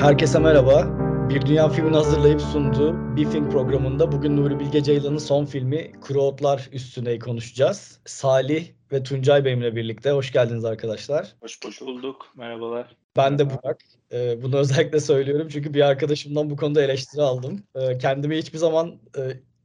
Herkese merhaba. Bir Dünya filmini hazırlayıp sunduğu Bir Film programında bugün Nuri Bilge Ceylan'ın son filmi Kuru Otlar üstüne konuşacağız. Salih ve Tuncay benimle birlikte. Hoş geldiniz arkadaşlar. Hoş hoş bulduk. Merhabalar. Ben de Burak. Ee, bunu özellikle söylüyorum çünkü bir arkadaşımdan bu konuda eleştiri aldım. Ee, kendimi hiçbir zaman e,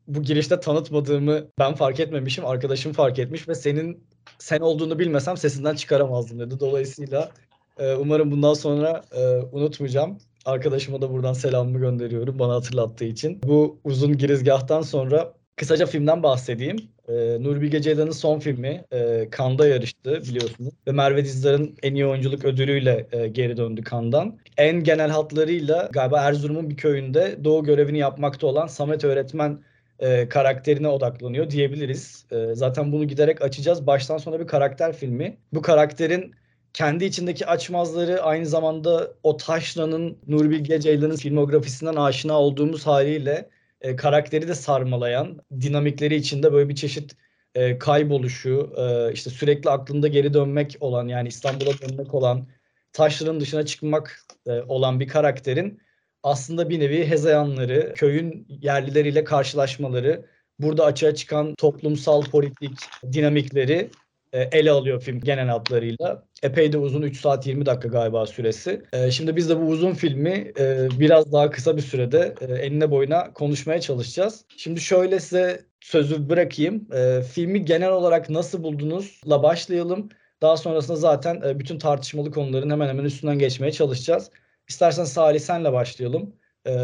bu girişte tanıtmadığımı ben fark etmemişim. Arkadaşım fark etmiş ve senin sen olduğunu bilmesem sesinden çıkaramazdım dedi. Dolayısıyla e, umarım bundan sonra e, unutmayacağım. Arkadaşıma da buradan selamımı gönderiyorum bana hatırlattığı için. Bu uzun girizgahtan sonra kısaca filmden bahsedeyim. E, Nuri Bilge Ceylan'ın son filmi e, Cannes'da yarıştı biliyorsunuz. Ve Merve Dizdar'ın en iyi oyunculuk ödülüyle e, geri döndü Cannes'dan. En genel hatlarıyla galiba Erzurum'un bir köyünde doğu görevini yapmakta olan Samet öğretmen e, karakterine odaklanıyor diyebiliriz. E, zaten bunu giderek açacağız. Baştan sona bir karakter filmi. Bu karakterin kendi içindeki açmazları aynı zamanda o taşranın Nuri Bilge Ceylan'ın filmografisinden aşina olduğumuz haliyle e, karakteri de sarmalayan dinamikleri içinde böyle bir çeşit e, kayboluşu, e, işte sürekli aklında geri dönmek olan yani İstanbul'a dönmek olan, taşların dışına çıkmak e, olan bir karakterin aslında bir nevi hezeyanları, köyün yerlileriyle karşılaşmaları, burada açığa çıkan toplumsal politik dinamikleri e, ele alıyor film genel hatlarıyla. Epey de uzun 3 saat 20 dakika galiba süresi. E, şimdi biz de bu uzun filmi e, biraz daha kısa bir sürede enine boyuna konuşmaya çalışacağız. Şimdi şöyle size sözü bırakayım. Filmi genel olarak nasıl buldunuzla başlayalım. Daha sonrasında zaten bütün tartışmalı konuların hemen hemen üstünden geçmeye çalışacağız. İstersen Salih senle başlayalım.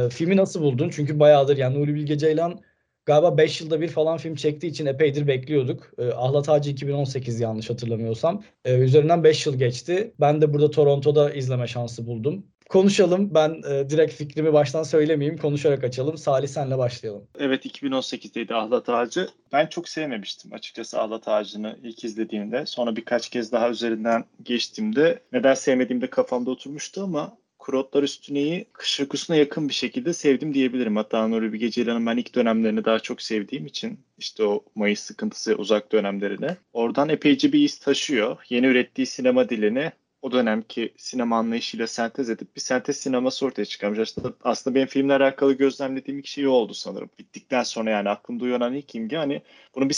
Filmi nasıl buldun? Çünkü bayağıdır yani Nuri Bilge Ceylan galiba 5 yılda bir falan film çektiği için epeydir bekliyorduk. E, Ahlat Ağacı 2018 yanlış hatırlamıyorsam. E, üzerinden 5 yıl geçti. Ben de burada Toronto'da izleme şansı buldum. Konuşalım. Ben e, direkt fikrimi baştan söylemeyeyim. Konuşarak açalım. Salih senle başlayalım. Evet 2018'deydi Ahlat Ağacı. Ben çok sevmemiştim açıkçası Ahlat Ağacı'nı ilk izlediğimde. Sonra birkaç kez daha üzerinden geçtiğimde neden sevmediğimde kafamda oturmuştu ama Kurotlar Üstüne'yi kış uykusuna yakın bir şekilde sevdim diyebilirim. Hatta Nuri Bilge Ceylan'ın ben ilk dönemlerini daha çok sevdiğim için işte o Mayıs sıkıntısı uzak dönemlerine. Oradan epeyce bir iz taşıyor. Yeni ürettiği sinema dilini o dönemki sinema anlayışıyla sentez edip bir sentez sineması ortaya çıkarmış. Aslında, aslında benim filmle alakalı gözlemlediğim ilk şey oldu sanırım. Bittikten sonra yani aklımda uyanan ilk imge hani bunun bir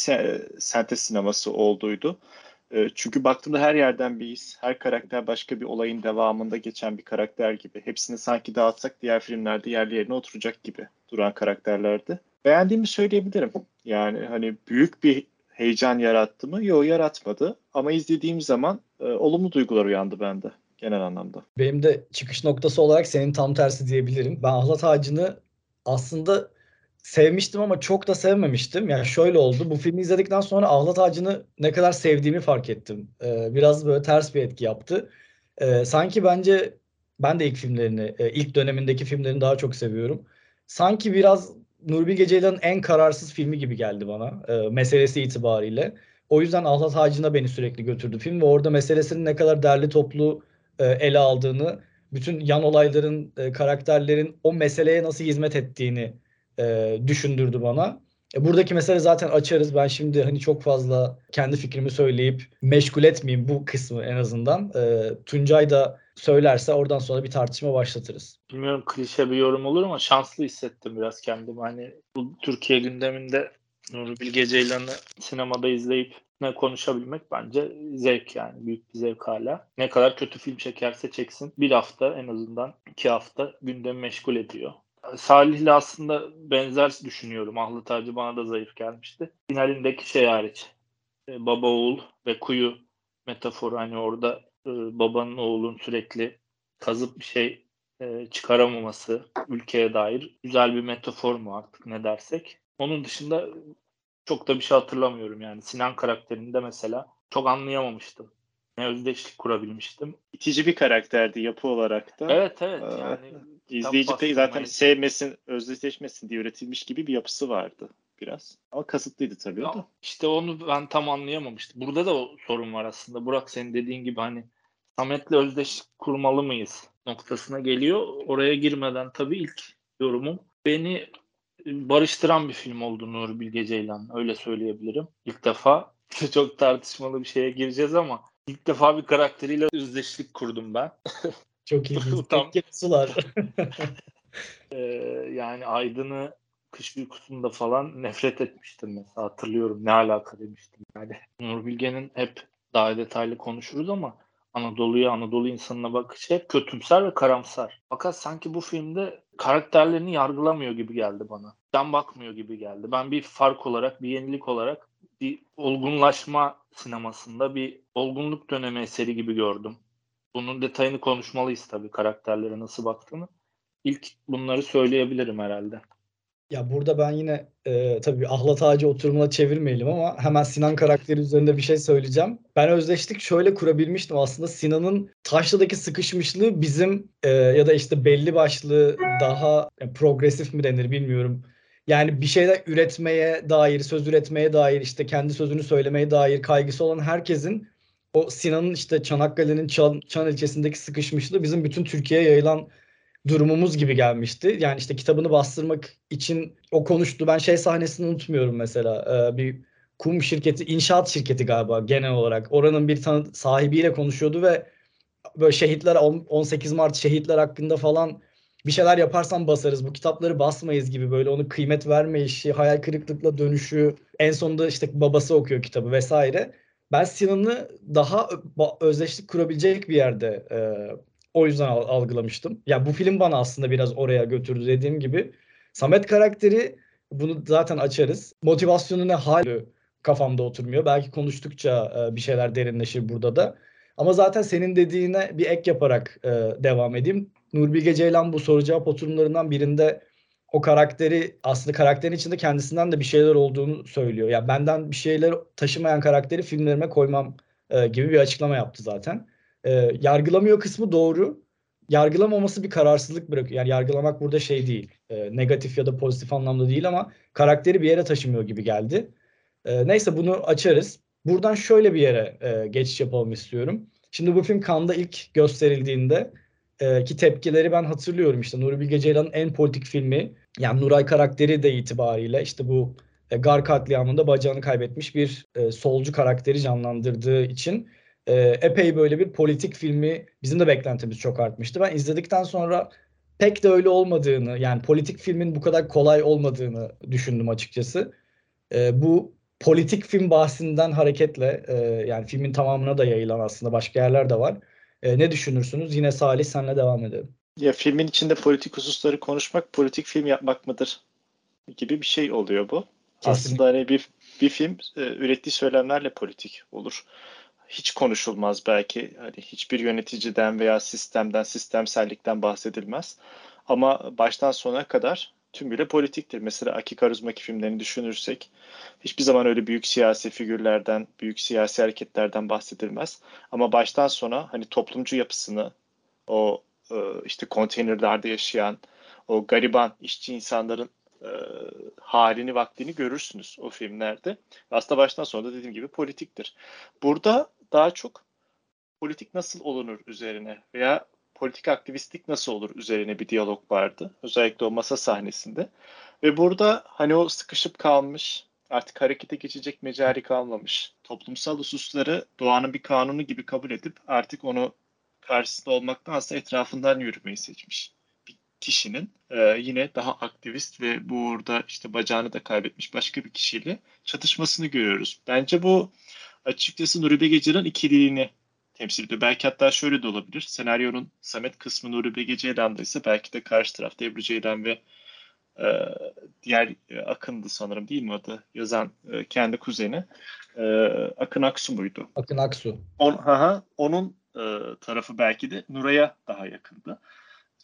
sentez sineması olduğuydu. Ee, çünkü baktığımda her yerden bir his, her karakter başka bir olayın devamında geçen bir karakter gibi. Hepsini sanki dağıtsak diğer filmlerde yerli yerine oturacak gibi duran karakterlerdi. Beğendiğimi söyleyebilirim. Yani hani büyük bir heyecan yarattı mı? Yok yaratmadı. Ama izlediğim zaman e, olumlu duygular uyandı bende genel anlamda. Benim de çıkış noktası olarak senin tam tersi diyebilirim. Ben Ahlat Ağacı'nı aslında sevmiştim ama çok da sevmemiştim. Yani şöyle oldu. Bu filmi izledikten sonra Ahlat Ağacı'nı ne kadar sevdiğimi fark ettim. Ee, biraz böyle ters bir etki yaptı. Ee, sanki bence ben de ilk filmlerini, e, ilk dönemindeki filmlerini daha çok seviyorum. Sanki biraz Nuri Bilge Ceylan'ın en kararsız filmi gibi geldi bana e, meselesi itibariyle. O yüzden Ahlat Ağacı'na beni sürekli götürdü film ve orada meselesinin ne kadar derli toplu e, ele aldığını, bütün yan olayların, e, karakterlerin o meseleye nasıl hizmet ettiğini e, düşündürdü bana. E, buradaki mesele zaten açarız. Ben şimdi hani çok fazla kendi fikrimi söyleyip meşgul etmeyeyim bu kısmı en azından. E, Tuncay da söylerse oradan sonra bir tartışma başlatırız. Bilmiyorum klişe bir yorum olur ama şanslı hissettim biraz kendimi. Hani bu Türkiye gündeminde Nuri Bilge Ceylan'ı sinemada izleyip ne konuşabilmek bence zevk yani büyük bir zevk hala. Ne kadar kötü film çekerse çeksin bir hafta en azından iki hafta gündemi meşgul ediyor. Salih'le aslında benzer düşünüyorum. Ahlı Tacı bana da zayıf gelmişti. Finalindeki şey hariç. E, baba oğul ve kuyu metaforu hani orada e, babanın oğlun sürekli kazıp bir şey e, çıkaramaması ülkeye dair güzel bir metafor mu artık ne dersek. Onun dışında çok da bir şey hatırlamıyorum yani. Sinan karakterinde mesela çok anlayamamıştım. Ne özdeşlik kurabilmiştim. İtici bir karakterdi yapı olarak da. Evet evet ee, yani İzleyici de zaten sevmesin, özdeşleşmesin diye üretilmiş gibi bir yapısı vardı biraz. Ama kasıtlıydı tabii ya, o da. İşte onu ben tam anlayamamıştım. Burada da o sorun var aslında. Burak senin dediğin gibi hani Samet'le özdeş kurmalı mıyız noktasına geliyor. Oraya girmeden tabii ilk yorumum beni barıştıran bir film oldu Nuri Bilge Ceylan. Öyle söyleyebilirim. İlk defa çok tartışmalı bir şeye gireceğiz ama ilk defa bir karakteriyle özdeşlik kurdum ben. Çok iyi. Tam- sular. Ee, yani Aydın'ı kış uykusunda falan nefret etmiştim mesela hatırlıyorum ne alaka demiştim yani Nur Bilge'nin hep daha detaylı konuşuruz ama Anadolu'ya Anadolu insanına bakışı hep kötümser ve karamsar. Fakat sanki bu filmde karakterlerini yargılamıyor gibi geldi bana. Ben bakmıyor gibi geldi. Ben bir fark olarak, bir yenilik olarak bir olgunlaşma sinemasında bir olgunluk dönemi eseri gibi gördüm. Bunun detayını konuşmalıyız tabii karakterlere nasıl baktığını. İlk bunları söyleyebilirim herhalde. Ya burada ben yine e, tabii ahlat ağacı oturumuna çevirmeyelim ama hemen Sinan karakteri üzerinde bir şey söyleyeceğim. Ben özdeşlik şöyle kurabilmiştim aslında Sinan'ın Taşlı'daki sıkışmışlığı bizim e, ya da işte belli başlı daha e, progresif mi denir bilmiyorum. Yani bir şeyler üretmeye dair, söz üretmeye dair, işte kendi sözünü söylemeye dair kaygısı olan herkesin o Sinan'ın işte Çanakkale'nin Çan, Çan ilçesindeki sıkışmışlığı bizim bütün Türkiye'ye yayılan durumumuz gibi gelmişti. Yani işte kitabını bastırmak için o konuştu. Ben şey sahnesini unutmuyorum mesela. Ee, bir kum şirketi, inşaat şirketi galiba genel olarak. Oranın bir tanı sahibiyle konuşuyordu ve böyle şehitler 18 Mart şehitler hakkında falan bir şeyler yaparsan basarız. Bu kitapları basmayız gibi böyle onu kıymet vermeyişi, hayal kırıklıkla dönüşü. En sonunda işte babası okuyor kitabı vesaire. Ben Sinan'ı daha özdeşlik kurabilecek bir yerde e, o yüzden algılamıştım. Ya bu film bana aslında biraz oraya götürdü dediğim gibi. Samet karakteri bunu zaten açarız. Motivasyonu ne hal kafamda oturmuyor. Belki konuştukça e, bir şeyler derinleşir burada da. Ama zaten senin dediğine bir ek yaparak e, devam edeyim. Nurbilge Ceylan bu soru cevap oturumlarından birinde o karakteri aslında karakterin içinde kendisinden de bir şeyler olduğunu söylüyor. Yani benden bir şeyler taşımayan karakteri filmlerime koymam e, gibi bir açıklama yaptı zaten. E, yargılamıyor kısmı doğru. Yargılamaması bir kararsızlık bırakıyor. Yani yargılamak burada şey değil. E, negatif ya da pozitif anlamda değil ama karakteri bir yere taşımıyor gibi geldi. E, neyse bunu açarız. Buradan şöyle bir yere e, geçiş yapalım istiyorum. Şimdi bu film Cannes'da ilk gösterildiğinde e, ki tepkileri ben hatırlıyorum. İşte Nuri Bilge Ceylan'ın en politik filmi. Yani Nuray karakteri de itibariyle işte bu e, Gar katliamında bacağını kaybetmiş bir e, solcu karakteri canlandırdığı için e, epey böyle bir politik filmi bizim de beklentimiz çok artmıştı. Ben izledikten sonra pek de öyle olmadığını yani politik filmin bu kadar kolay olmadığını düşündüm açıkçası. E, bu politik film bahsinden hareketle e, yani filmin tamamına da yayılan aslında başka yerler de var. E, ne düşünürsünüz? Yine Salih senle devam edelim. Ya filmin içinde politik hususları konuşmak politik film yapmak mıdır gibi bir şey oluyor bu. Kesinlikle. Aslında hani bir bir film e, ürettiği söylemlerle politik olur hiç konuşulmaz belki. Hani hiçbir yöneticiden veya sistemden, sistemsellikten bahsedilmez. Ama baştan sona kadar tümüyle politiktir. Mesela Aki Karuzmaki filmlerini düşünürsek hiçbir zaman öyle büyük siyasi figürlerden, büyük siyasi hareketlerden bahsedilmez. Ama baştan sona hani toplumcu yapısını, o işte konteynerlerde yaşayan, o gariban işçi insanların e, halini vaktini görürsünüz o filmlerde. Aslında baştan sona da dediğim gibi politiktir. Burada daha çok politik nasıl olunur üzerine veya politik aktivistlik nasıl olur üzerine bir diyalog vardı. Özellikle o masa sahnesinde. Ve burada hani o sıkışıp kalmış, artık harekete geçecek mecari kalmamış. Toplumsal hususları doğanın bir kanunu gibi kabul edip artık onu karşısında olmaktansa etrafından yürümeyi seçmiş bir kişinin e, yine daha aktivist ve bu uğurda işte bacağını da kaybetmiş başka bir kişiyle çatışmasını görüyoruz. Bence bu açıkçası Nuri Bilge Ceylan ikiliğini temsil ediyor. Belki hatta şöyle de olabilir. Senaryonun Samet kısmı Nuri Bilge Ceylan'da ise belki de karşı tarafta Ebru Ceylan ve e, diğer e, Akın'dı sanırım değil mi adı? Yazan e, kendi kuzeni. E, Akın Aksu muydu? Akın Aksu. On, haha, onun e, tarafı belki de Nuray'a daha yakındı.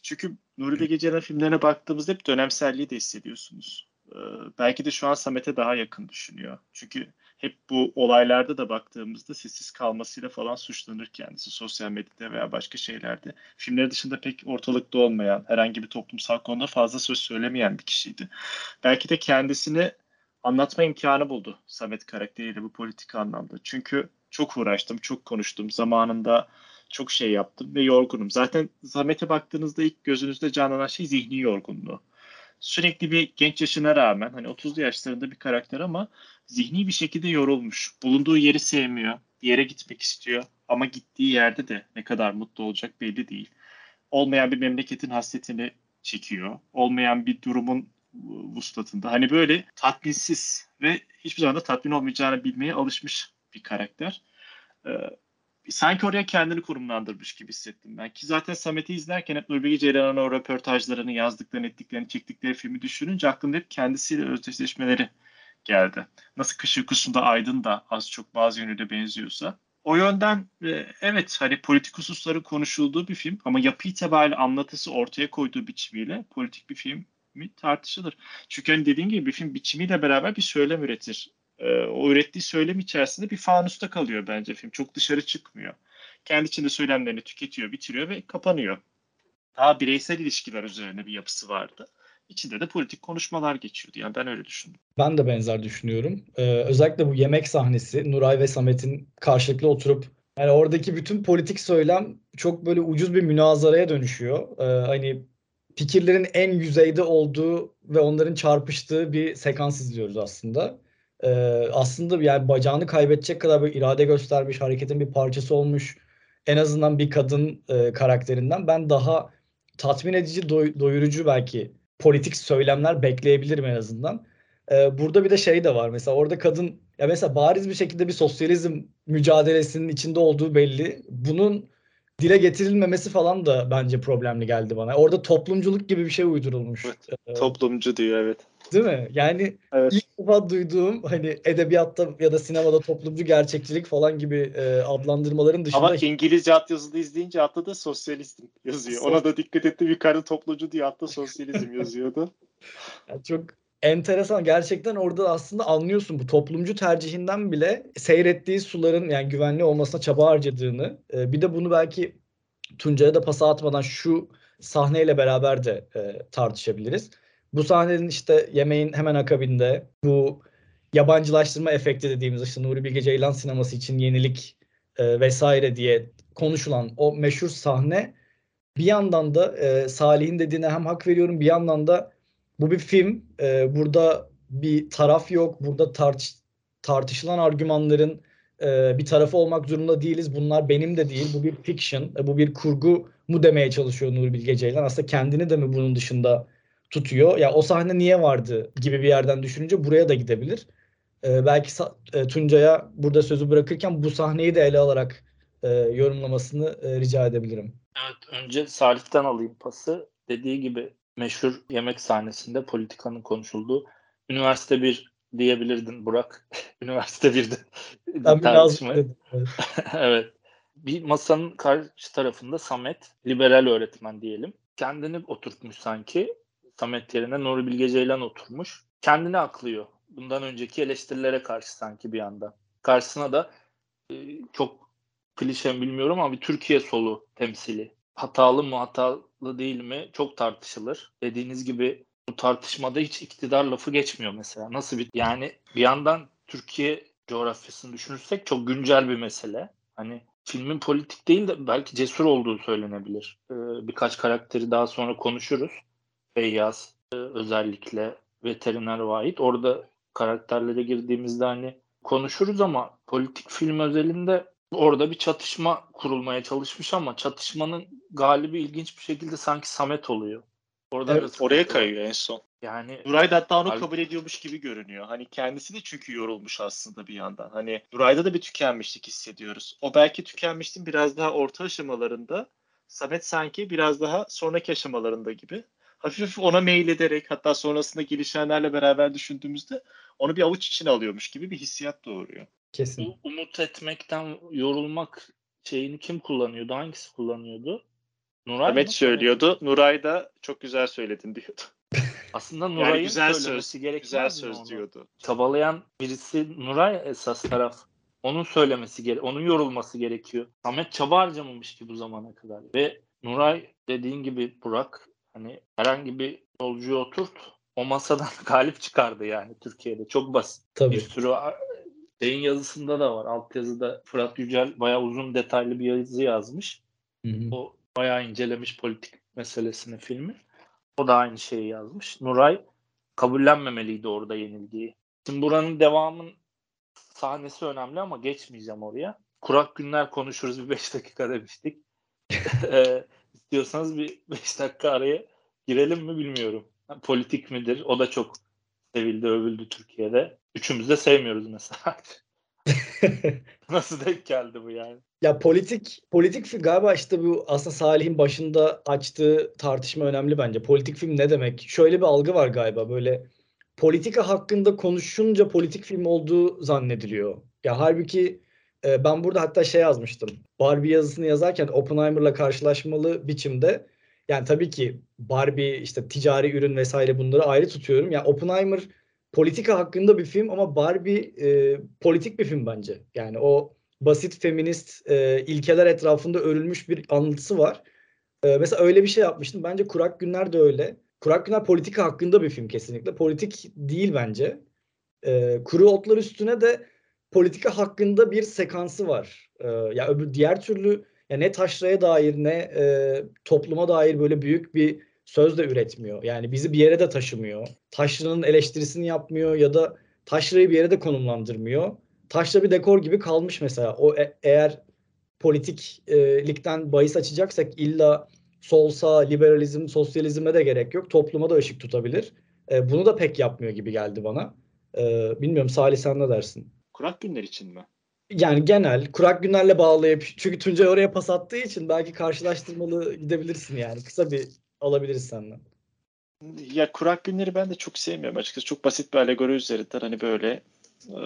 Çünkü Nuri Bilge Ceylan filmlerine baktığımızda hep dönemselliği de hissediyorsunuz. E, belki de şu an Samet'e daha yakın düşünüyor. Çünkü hep bu olaylarda da baktığımızda sessiz kalmasıyla falan suçlanır kendisi sosyal medyada veya başka şeylerde. Filmleri dışında pek ortalıkta olmayan, herhangi bir toplumsal konuda fazla söz söylemeyen bir kişiydi. Belki de kendisini anlatma imkanı buldu Samet karakteriyle bu politik anlamda. Çünkü çok uğraştım, çok konuştum. Zamanında çok şey yaptım ve yorgunum. Zaten Samet'e baktığınızda ilk gözünüzde canlanan şey zihni yorgunluğu sürekli bir genç yaşına rağmen hani 30'lu yaşlarında bir karakter ama zihni bir şekilde yorulmuş. Bulunduğu yeri sevmiyor. Bir yere gitmek istiyor ama gittiği yerde de ne kadar mutlu olacak belli değil. olmayan bir memleketin hasretini çekiyor. Olmayan bir durumun vuslatında. Hani böyle tatminsiz ve hiçbir zaman da tatmin olmayacağını bilmeye alışmış bir karakter. Ee, sanki oraya kendini konumlandırmış gibi hissettim ben. Ki zaten Samet'i izlerken hep Nurbilge Ceylan'ın o röportajlarını, yazdıklarını, ettiklerini, çektikleri filmi düşününce aklımda hep kendisiyle özdeşleşmeleri geldi. Nasıl Kış Uykusu'nda Aydın da az çok bazı yönüyle benziyorsa. O yönden e, evet hani politik hususların konuşulduğu bir film ama yapı itibariyle anlatısı ortaya koyduğu biçimiyle politik bir film mi tartışılır. Çünkü hani dediğim gibi bir film biçimiyle beraber bir söylem üretir. Ee, o ürettiği söylem içerisinde bir fanusta kalıyor bence film. Çok dışarı çıkmıyor. Kendi içinde söylemlerini tüketiyor, bitiriyor ve kapanıyor. Daha bireysel ilişkiler üzerine bir yapısı vardı. İçinde de politik konuşmalar geçiyordu. Yani ben öyle düşündüm. Ben de benzer düşünüyorum. Ee, özellikle bu yemek sahnesi Nuray ve Samet'in karşılıklı oturup yani oradaki bütün politik söylem çok böyle ucuz bir münazaraya dönüşüyor. Ee, hani fikirlerin en yüzeyde olduğu ve onların çarpıştığı bir sekans izliyoruz aslında. Ee, aslında yani bacağını kaybedecek kadar bir irade göstermiş, hareketin bir parçası olmuş en azından bir kadın e, karakterinden ben daha tatmin edici, doy- doyurucu belki politik söylemler bekleyebilirim en azından. Ee, burada bir de şey de var mesela orada kadın ya mesela bariz bir şekilde bir sosyalizm mücadelesinin içinde olduğu belli. Bunun dile getirilmemesi falan da bence problemli geldi bana. Orada toplumculuk gibi bir şey uydurulmuş. Evet, Ee, Toplumcu diyor evet. Değil mi? Yani Evet. ilk defa duyduğum hani edebiyatta ya da sinemada toplumcu gerçekçilik falan gibi e, adlandırmaların dışında Ama İngilizce alt yazılı izleyince altta da sosyalizm yazıyor. Ona da dikkat ettim. Yukarıda toplumcu diye altta sosyalizm yazıyordu. Yani çok enteresan. Gerçekten orada aslında anlıyorsun bu toplumcu tercihinden bile seyrettiği suların yani güvenli olmasına çaba harcadığını. e, bir de bunu belki Tuncay'a da pas atmadan şu sahneyle beraber de e, tartışabiliriz. Bu sahnenin işte yemeğin hemen akabinde bu yabancılaştırma efekti dediğimiz işte Nuri Bilge Ceylan sineması için yenilik e, vesaire diye konuşulan o meşhur sahne bir yandan da e, Salih'in dediğine hem hak veriyorum bir yandan da bu bir film. E, burada bir taraf yok. Burada tartış tartışılan argümanların e, bir tarafı olmak zorunda değiliz. Bunlar benim de değil. Bu bir fiction. e, bu bir kurgu mu demeye çalışıyor Nuri Bilge Ceylan. Aslında kendini de mi bunun dışında tutuyor? Ya o sahne niye vardı gibi bir yerden düşününce buraya da gidebilir. E, belki e, Tuncay'a burada sözü bırakırken bu sahneyi de ele alarak e, yorumlamasını e, rica edebilirim. Evet, önce Salih'ten alayım pası. Dediği gibi meşhur yemek sahnesinde politikanın konuşulduğu üniversite bir diyebilirdin Burak. üniversite 1'de Ben bir tartışma. Nazım dedim. Evet. Bir masanın karşı tarafında Samet, liberal öğretmen diyelim. Kendini oturtmuş sanki. Samet yerine Nuri Bilge Ceylan oturmuş. Kendini aklıyor. Bundan önceki eleştirilere karşı sanki bir anda. Karşısına da e, çok klişe mi bilmiyorum ama bir Türkiye solu temsili. Hatalı mı hatalı değil mi çok tartışılır. Dediğiniz gibi bu tartışmada hiç iktidar lafı geçmiyor mesela. Nasıl bir yani bir yandan Türkiye coğrafyasını düşünürsek çok güncel bir mesele. Hani filmin politik değil de belki cesur olduğu söylenebilir. Ee, birkaç karakteri daha sonra konuşuruz. Feyyaz e, özellikle veteriner Vahit. Orada karakterlere girdiğimizde hani konuşuruz ama politik film özelinde orada bir çatışma kurulmaya çalışmış ama çatışmanın galibi ilginç bir şekilde sanki Samet oluyor. Orada Evet, oraya kayıyor en son. Yani Nuray da hatta onu kabul ediyormuş gibi görünüyor. Hani kendisi de çünkü yorulmuş aslında bir yandan. Hani Nuray'da da bir tükenmişlik hissediyoruz. O belki tükenmişliğin biraz daha orta aşamalarında. Samet sanki biraz daha sonraki aşamalarında gibi. Hafif ona meylederek hatta sonrasında gelişenlerle beraber düşündüğümüzde onu bir avuç içine alıyormuş gibi bir hissiyat doğuruyor. Kesin. bu umut etmekten yorulmak şeyini kim kullanıyordu? Hangisi kullanıyordu? Nuray mı? söylüyordu. Nuray da çok güzel söyledin diyordu. Aslında Nuray'ın Yani güzel söylemesi söz, gerekmez güzel söz onu? diyordu. Çabalayan birisi Nuray esas taraf. Onun söylemesi gere onun yorulması gerekiyor. Samet çaba harcamamış ki bu zamana kadar. Ve Nuray dediğin gibi Burak hani herhangi bir yolcuyu oturt o masadan galip çıkardı yani Türkiye'de. Çok basit. Tabii. Bir sürü Şeyin yazısında da var. Altyazıda Fırat Yücel bayağı uzun detaylı bir yazı yazmış. Hı hı. O bayağı incelemiş politik meselesini filmi. O da aynı şeyi yazmış. Nuray kabullenmemeliydi orada yenildiği. Şimdi buranın devamın sahnesi önemli ama geçmeyeceğim oraya. Kurak günler konuşuruz bir 5 dakika demiştik. İstiyorsanız bir 5 dakika araya girelim mi bilmiyorum. Politik midir? O da çok sevildi, övüldü Türkiye'de. Üçümüz de sevmiyoruz mesela. Nasıl denk geldi bu yani? Ya politik politik film galiba işte bu aslında Salih'in başında açtığı tartışma önemli bence. Politik film ne demek? Şöyle bir algı var galiba böyle politika hakkında konuşunca politik film olduğu zannediliyor. Ya halbuki e, ben burada hatta şey yazmıştım. Barbie yazısını yazarken Oppenheimer'la karşılaşmalı biçimde yani tabii ki Barbie işte ticari ürün vesaire bunları ayrı tutuyorum. Ya Oppenheimer politika hakkında bir film ama Barbie e, politik bir film bence. Yani o basit feminist e, ilkeler etrafında örülmüş bir anlatısı var. E, mesela öyle bir şey yapmıştım. Bence Kurak Günler de öyle. Kurak Günler politika hakkında bir film kesinlikle. Politik değil bence. E, Kuru Otlar Üstüne de politika hakkında bir sekansı var. E, ya öbür diğer türlü ya ne taşraya dair ne e, topluma dair böyle büyük bir söz de üretmiyor. Yani bizi bir yere de taşımıyor. Taşra'nın eleştirisini yapmıyor ya da taşrayı bir yere de konumlandırmıyor. Taşra bir dekor gibi kalmış mesela. O e- eğer politiklikten bahis açacaksak illa sol sağ, liberalizm, sosyalizme de gerek yok. Topluma da ışık tutabilir. E, bunu da pek yapmıyor gibi geldi bana. E, bilmiyorum Salih sen ne dersin? Kurak günler için mi? Yani genel kurak günlerle bağlayıp çünkü Tuncay oraya pas attığı için belki karşılaştırmalı gidebilirsin yani. Kısa bir alabiliriz senden. Ya kurak günleri ben de çok sevmiyorum açıkçası. Çok basit bir alegori üzerinden hani böyle e,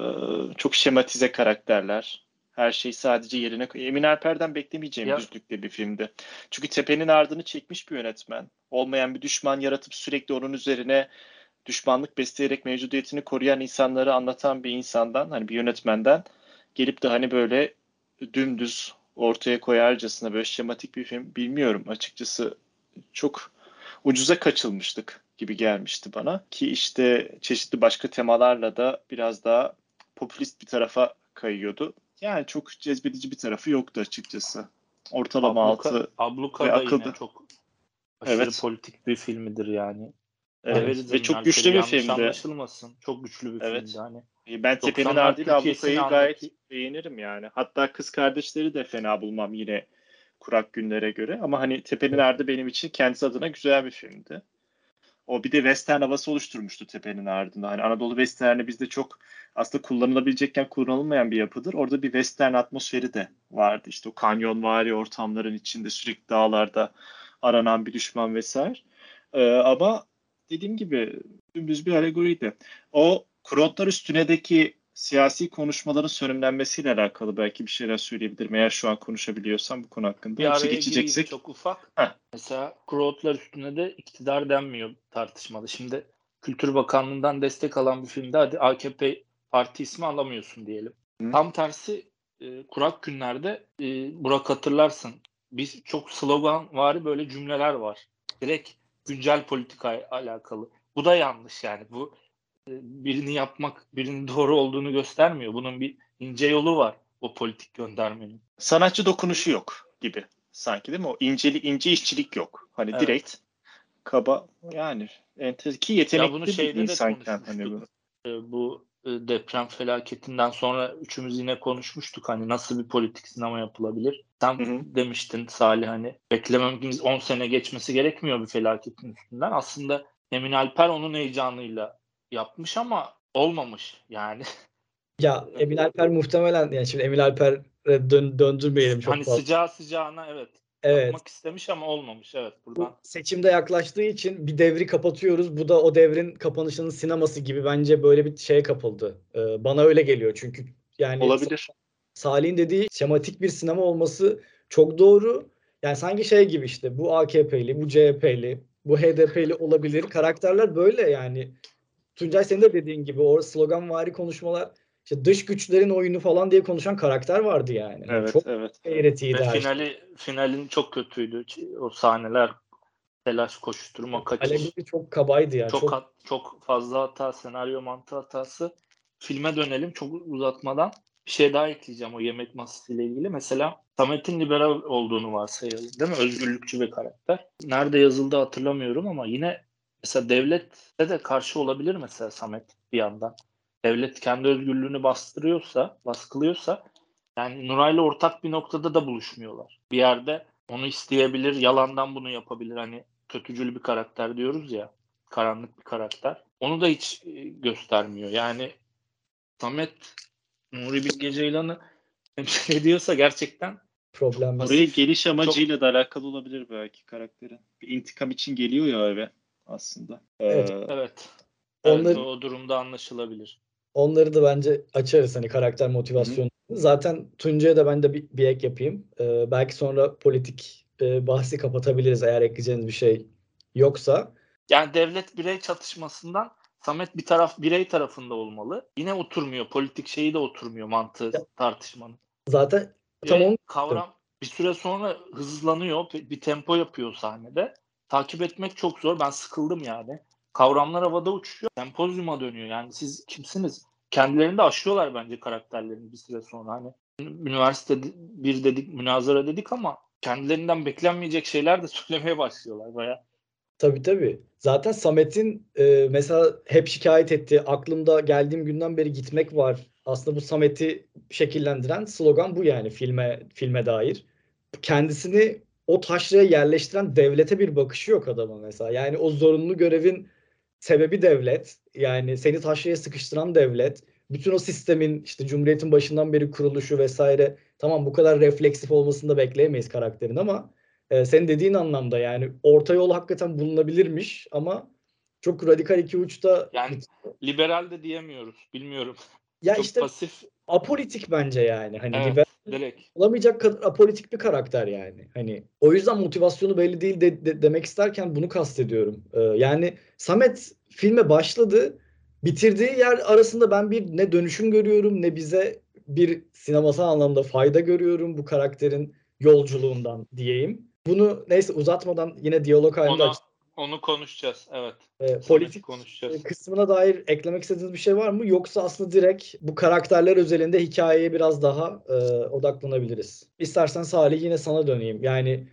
çok şematize karakterler. Her şey sadece yerine koy- Emin Alper'den beklemeyeceğim Ya- düzlükte bir filmdi. Çünkü tepenin ardını çekmiş bir yönetmen. Olmayan bir düşman yaratıp sürekli onun üzerine düşmanlık besleyerek mevcudiyetini koruyan insanları anlatan bir insandan, hani bir yönetmenden gelip de hani böyle dümdüz ortaya koyarcasına böyle şematik bir film bilmiyorum açıkçası çok ucuza kaçılmıştık gibi gelmişti bana ki işte çeşitli başka temalarla da biraz daha popülist bir tarafa kayıyordu. Yani çok cezbedici bir tarafı yoktu açıkçası. Ortalama Abluka, altı. Abluka ve da akılda. yine çok aşırı Evet. politik bir filmidir yani. Evet. Ve çok güçlü bir filmdi. Anlaşılmasın. Çok güçlü bir Evet. filmdi hani. Ben Tepe'nin 90'lar ardıyla Abluka'yı gayet beğenirim yani. Hatta kız kardeşleri de fena bulmam yine kurak günlere göre. Ama hani Tepe'nin Ardı benim için kendisi adına güzel bir filmdi. O bir de western havası oluşturmuştu Tepe'nin Ardında. Hani Anadolu western'i bizde çok aslında kullanılabilecekken kullanılmayan bir yapıdır. Orada bir western atmosferi de vardı. İşte o kanyonvari ortamların içinde sürekli dağlarda aranan bir düşman vesaire. Ee, ama dediğim gibi dümdüz bir alegoriydi. O Kurotlar üstünedeki siyasi konuşmaların sönümlenmesiyle alakalı belki bir şeyler söyleyebilirim. Eğer şu an konuşabiliyorsam bu konu hakkında. Bir araya geçeceksek. çok ufak. Heh. Mesela Krootlar üstüne de iktidar denmiyor tartışmalı. Şimdi Kültür Bakanlığı'ndan destek alan bir filmde hadi AKP parti ismi alamıyorsun diyelim. Hı. Tam tersi e, kurak günlerde e, Burak hatırlarsın. Biz çok slogan vari böyle cümleler var. Direkt güncel politika alakalı. Bu da yanlış yani. Bu birini yapmak, birinin doğru olduğunu göstermiyor. Bunun bir ince yolu var o politik göndermenin. Sanatçı dokunuşu yok gibi sanki değil mi? O incelik, ince işçilik yok. Hani Evet. direkt kaba yani enter ki Ya yetenekli bunu bir insanken hani bu. konuşmuştuk. E, bu e, deprem felaketinden sonra üçümüz yine konuşmuştuk hani nasıl bir politik sinema yapılabilir. Sen Hı hı. demiştin Salih hani beklememiz 10 sene geçmesi gerekmiyor bir felaketin üstünden. Aslında Emin Alper onun heyecanıyla yapmış ama olmamış yani. Ya Emin Alper muhtemelen yani şimdi Emin Alper'e dön, döndürmeyelim çok hani fazla. sıcağı sıcağına evet Evet. yapmak istemiş ama olmamış evet Bu buradan. seçimde yaklaştığı için bir devri kapatıyoruz. Bu da o devrin kapanışının sineması gibi bence böyle bir şeye kapıldı. Ee, bana öyle geliyor çünkü yani Olabilir. Salih'in dediği şematik bir sinema olması çok doğru. Yani sanki şey gibi işte bu AKP'li, bu CHP'li, bu HDP'li olabilir. Karakterler böyle yani. Tuncay senin de dediğin gibi o sloganvari konuşmalar işte dış güçlerin oyunu falan diye konuşan karakter vardı yani. Evet, Çok evet. eğretiydi Ve şey. finali finalin çok kötüydü. O sahneler telaş koşturma kaçış. Alegori çok kabaydı ya. çok Çok, çok fazla hata, senaryo mantığı hatası. Filme dönelim çok uzatmadan. Bir şey daha ekleyeceğim o yemek masası ile ilgili. Mesela Samet'in liberal olduğunu varsayalım değil mi? Özgürlükçü bir karakter. Nerede yazıldı hatırlamıyorum ama yine mesela devlette de karşı olabilir mesela Samet bir yandan. Devlet kendi özgürlüğünü bastırıyorsa, baskılıyorsa yani Nuray'la ortak bir noktada da buluşmuyorlar. Bir yerde onu isteyebilir, yalandan bunu yapabilir. Hani kötücül bir karakter diyoruz ya, karanlık bir karakter. Onu da hiç e, göstermiyor. Yani Samet Nuri Bilge Ceylan'ı temsil ediyorsa gerçekten Problemsiz. Oraya geliş amacıyla da alakalı olabilir belki karakterin. Bir intikam için geliyor ya eve aslında. Evet. Ee, evet. Onları- Evet, o durumda anlaşılabilir. Onları da bence açarız hani karakter motivasyonu. Zaten Tuncay'a da ben de bir, bir ek yapayım. Ee, belki sonra politik e, bahsi kapatabiliriz eğer ekleyeceğiniz bir şey yoksa. Yani devlet birey çatışmasından Samet bir taraf birey tarafında olmalı. Yine oturmuyor. Politik şeyi de oturmuyor mantığı Ya- tartışmanın. Zaten tam Ve onu kavram bir süre sonra hızlanıyor. Bir bir tempo yapıyor sahnede. Takip etmek çok zor. Ben sıkıldım yani. Kavramlar havada uçuyor. Sempozyuma dönüyor. Yani siz kimsiniz? Kendilerini de aşıyorlar bence karakterlerini bir süre sonra. Hani üniversite bir dedik, münazara dedik ama kendilerinden beklenmeyecek şeyler de söylemeye başlıyorlar baya. Tabii tabii. Zaten Samet'in e, mesela hep şikayet ettiği, aklımda geldiğim günden beri gitmek var. Aslında bu Samet'i şekillendiren slogan bu yani filme filme dair. Kendisini o taşraya yerleştiren devlete bir bakışı yok adamın mesela. Yani o zorunlu görevin sebebi devlet. Yani seni taşraya sıkıştıran devlet. Bütün o sistemin işte Cumhuriyet'in başından beri kuruluşu vesaire. Tamam bu kadar refleksif olmasını da bekleyemeyiz karakterin ama e, senin dediğin anlamda yani orta yol hakikaten bulunabilirmiş ama çok radikal iki uçta Yani liberal de diyemiyoruz. Bilmiyorum. ya Çok işte pasif. apolitik bence yani. Hani Evet, liberal direkt. olamayacak kadar apolitik bir karakter yani. Hani o yüzden motivasyonu belli değil de, de- demek isterken bunu kastediyorum. Ee, yani Samet filme başladı. Bitirdiği yer arasında ben bir ne dönüşüm görüyorum ne bize bir sinemasal anlamda fayda görüyorum bu karakterin yolculuğundan diyeyim. Bunu neyse uzatmadan yine diyalog halinde Onu, aç- onu konuşacağız. Evet. e, politik konuşacağız. kısmına dair eklemek istediğiniz bir şey var mı? Yoksa aslında direkt bu karakterler özelinde hikayeye biraz daha e, odaklanabiliriz. İstersen Salih yine sana döneyim. Yani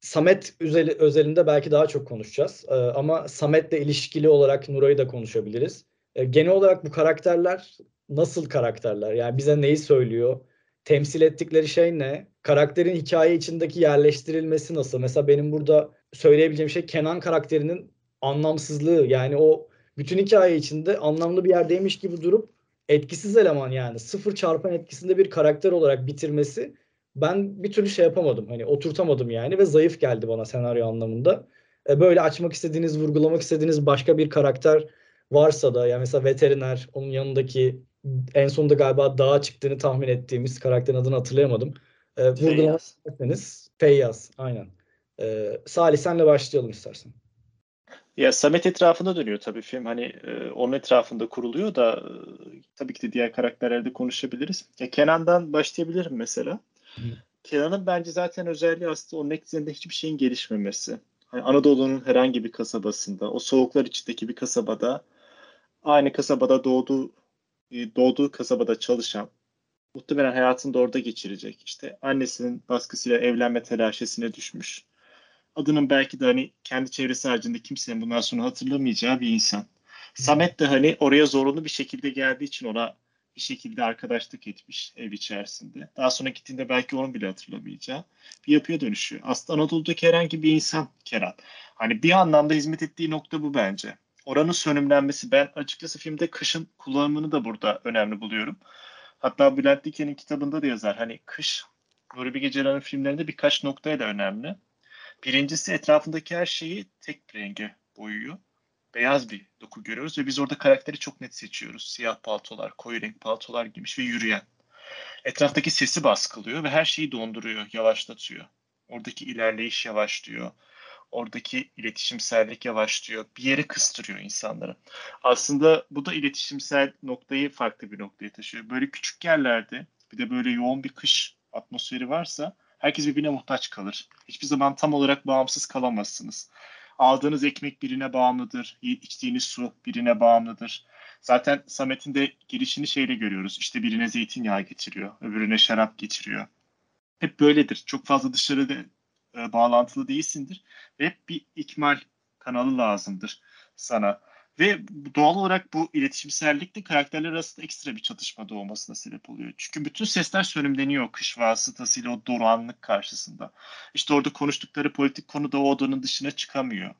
Samet özeli- özelinde belki daha çok konuşacağız. E, ama Samet'le ilişkili olarak Nuray'ı da konuşabiliriz. E, genel olarak bu karakterler nasıl karakterler? Yani bize neyi söylüyor? Temsil ettikleri şey ne? Karakterin hikaye içindeki yerleştirilmesi nasıl? Mesela benim burada söyleyebileceğim şey Kenan karakterinin anlamsızlığı. Yani o bütün hikaye içinde anlamlı bir yerdeymiş gibi durup etkisiz eleman yani sıfır çarpan etkisinde bir karakter olarak bitirmesi ben bir türlü şey yapamadım. Hani oturtamadım yani ve zayıf geldi bana senaryo anlamında. E, böyle açmak istediğiniz, vurgulamak istediğiniz başka bir karakter varsa da yani mesela veteriner, onun yanındaki en sonunda galiba dağa çıktığını tahmin ettiğimiz karakterin adını hatırlayamadım. E, vurgulamak isterseniz Feyyaz aynen. E, Salih senle başlayalım istersen. Ya Samet etrafında dönüyor tabii film. Hani e, onun etrafında kuruluyor da e, tabii ki de diğer karakterlerde konuşabiliriz. Ya Kenan'dan başlayabilirim mesela. Hı. Kenan'ın bence zaten özelliği aslında onun ekseninde hiçbir şeyin gelişmemesi. Hani Anadolu'nun herhangi bir kasabasında, o soğuklar içindeki bir kasabada, aynı kasabada doğduğu e, doğduğu kasabada çalışan, muhtemelen hayatını da orada geçirecek. İşte annesinin baskısıyla evlenme telaşesine düşmüş adının belki de hani kendi çevresi haricinde kimsenin bundan sonra hatırlamayacağı bir insan. Samet de hani oraya zorunlu bir şekilde geldiği için ona bir şekilde arkadaşlık etmiş ev içerisinde. Daha sonra gittiğinde belki onun bile hatırlamayacağı bir yapıya dönüşüyor. Aslında Anadolu'daki herhangi bir insan Kenan. Hani bir anlamda hizmet ettiği nokta bu bence. Oranın sönümlenmesi. Ben açıkçası filmde kışın kullanımını da burada önemli buluyorum. Hatta Bülent Diken'in kitabında da yazar. Hani kış Nuri Bilge Ceylan'ın filmlerinde birkaç noktayla önemli. Birincisi etrafındaki her şeyi tek renge boyuyor. Beyaz bir doku görüyoruz ve biz orada karakteri çok net seçiyoruz. Siyah paltolar, koyu renk paltolar giymiş ve yürüyen. Etraftaki sesi baskılıyor ve her şeyi donduruyor, yavaşlatıyor. Oradaki ilerleyiş yavaşlıyor. Oradaki iletişimsellik yavaşlıyor. Bir yere kıstırıyor insanları. Aslında bu da iletişimsel noktayı farklı bir noktaya taşıyor. Böyle küçük yerlerde bir de böyle yoğun bir kış atmosferi varsa herkes birbirine muhtaç kalır. Hiçbir zaman tam olarak bağımsız kalamazsınız. Aldığınız ekmek birine bağımlıdır, içtiğiniz su birine bağımlıdır. Zaten Samet'in de girişini şeyle görüyoruz. İşte birine zeytinyağı getiriyor, öbürüne şarap getiriyor. Hep böyledir. Çok fazla dışarıda e, bağlantılı değilsindir. Ve hep bir ikmal kanalı lazımdır sana. Ve doğal olarak bu iletişimsellik de karakterler arasında ekstra bir çatışma doğmasına sebep oluyor. Çünkü bütün sesler sönümleniyor kış vasıtasıyla o durağanlık karşısında. İşte orada konuştukları politik konu da o odanın dışına çıkamıyor.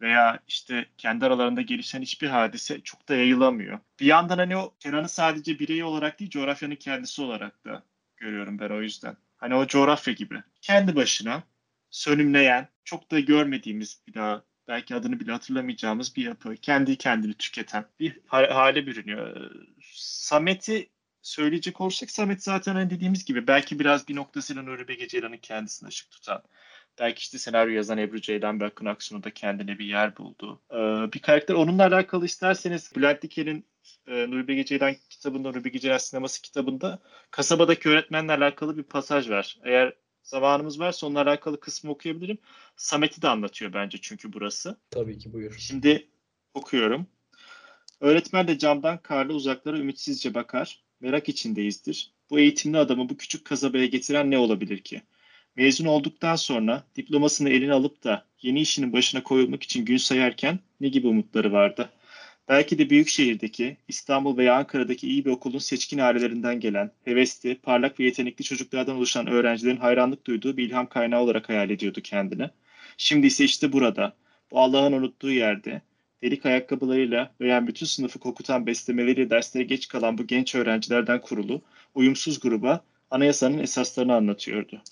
Veya işte kendi aralarında gelişen hiçbir hadise çok da yayılamıyor. Bir yandan hani o Kenan'ı sadece birey olarak değil coğrafyanın kendisi olarak da görüyorum ben o yüzden. Hani o coğrafya gibi. Kendi başına sönümleyen, çok da görmediğimiz bir daha belki adını bile hatırlamayacağımız bir yapı. Kendi kendini tüketen bir hale bürünüyor. Samet'i söyleyecek olursak Samet zaten hani dediğimiz gibi belki biraz bir noktasıyla Nuri Bilge Ceylan'ın kendisini ışık tutan. Belki işte senaryo yazan Ebru Ceylan ve Akın Aksu'nun da kendine bir yer buldu. Ee, bir karakter onunla alakalı isterseniz Bülent Diken'in e, Nuri Bilge Ceylan kitabında, Nuri Bilge Ceylan sineması kitabında kasabadaki öğretmenle alakalı bir pasaj var. Eğer zamanımız varsa onunla alakalı kısmı okuyabilirim. Samet'i de anlatıyor bence çünkü burası. Tabii ki buyur. Şimdi okuyorum. Öğretmen de camdan karlı uzaklara ümitsizce bakar. Merak içindeyizdir. Bu eğitimli adamı bu küçük kasabaya getiren ne olabilir ki? Mezun olduktan sonra diplomasını eline alıp da yeni işinin başına koyulmak için gün sayarken ne gibi umutları vardı? Belki de büyük şehirdeki, İstanbul veya Ankara'daki iyi bir okulun seçkin ailelerinden gelen, hevesli, parlak ve yetenekli çocuklardan oluşan öğrencilerin hayranlık duyduğu bir ilham kaynağı olarak hayal ediyordu kendini. Şimdi ise işte burada, bu Allah'ın unuttuğu yerde, delik ayakkabılarıyla veya bütün sınıfı kokutan beslemeleriyle derslere geç kalan bu genç öğrencilerden kurulu, uyumsuz gruba anayasanın esaslarını anlatıyordu.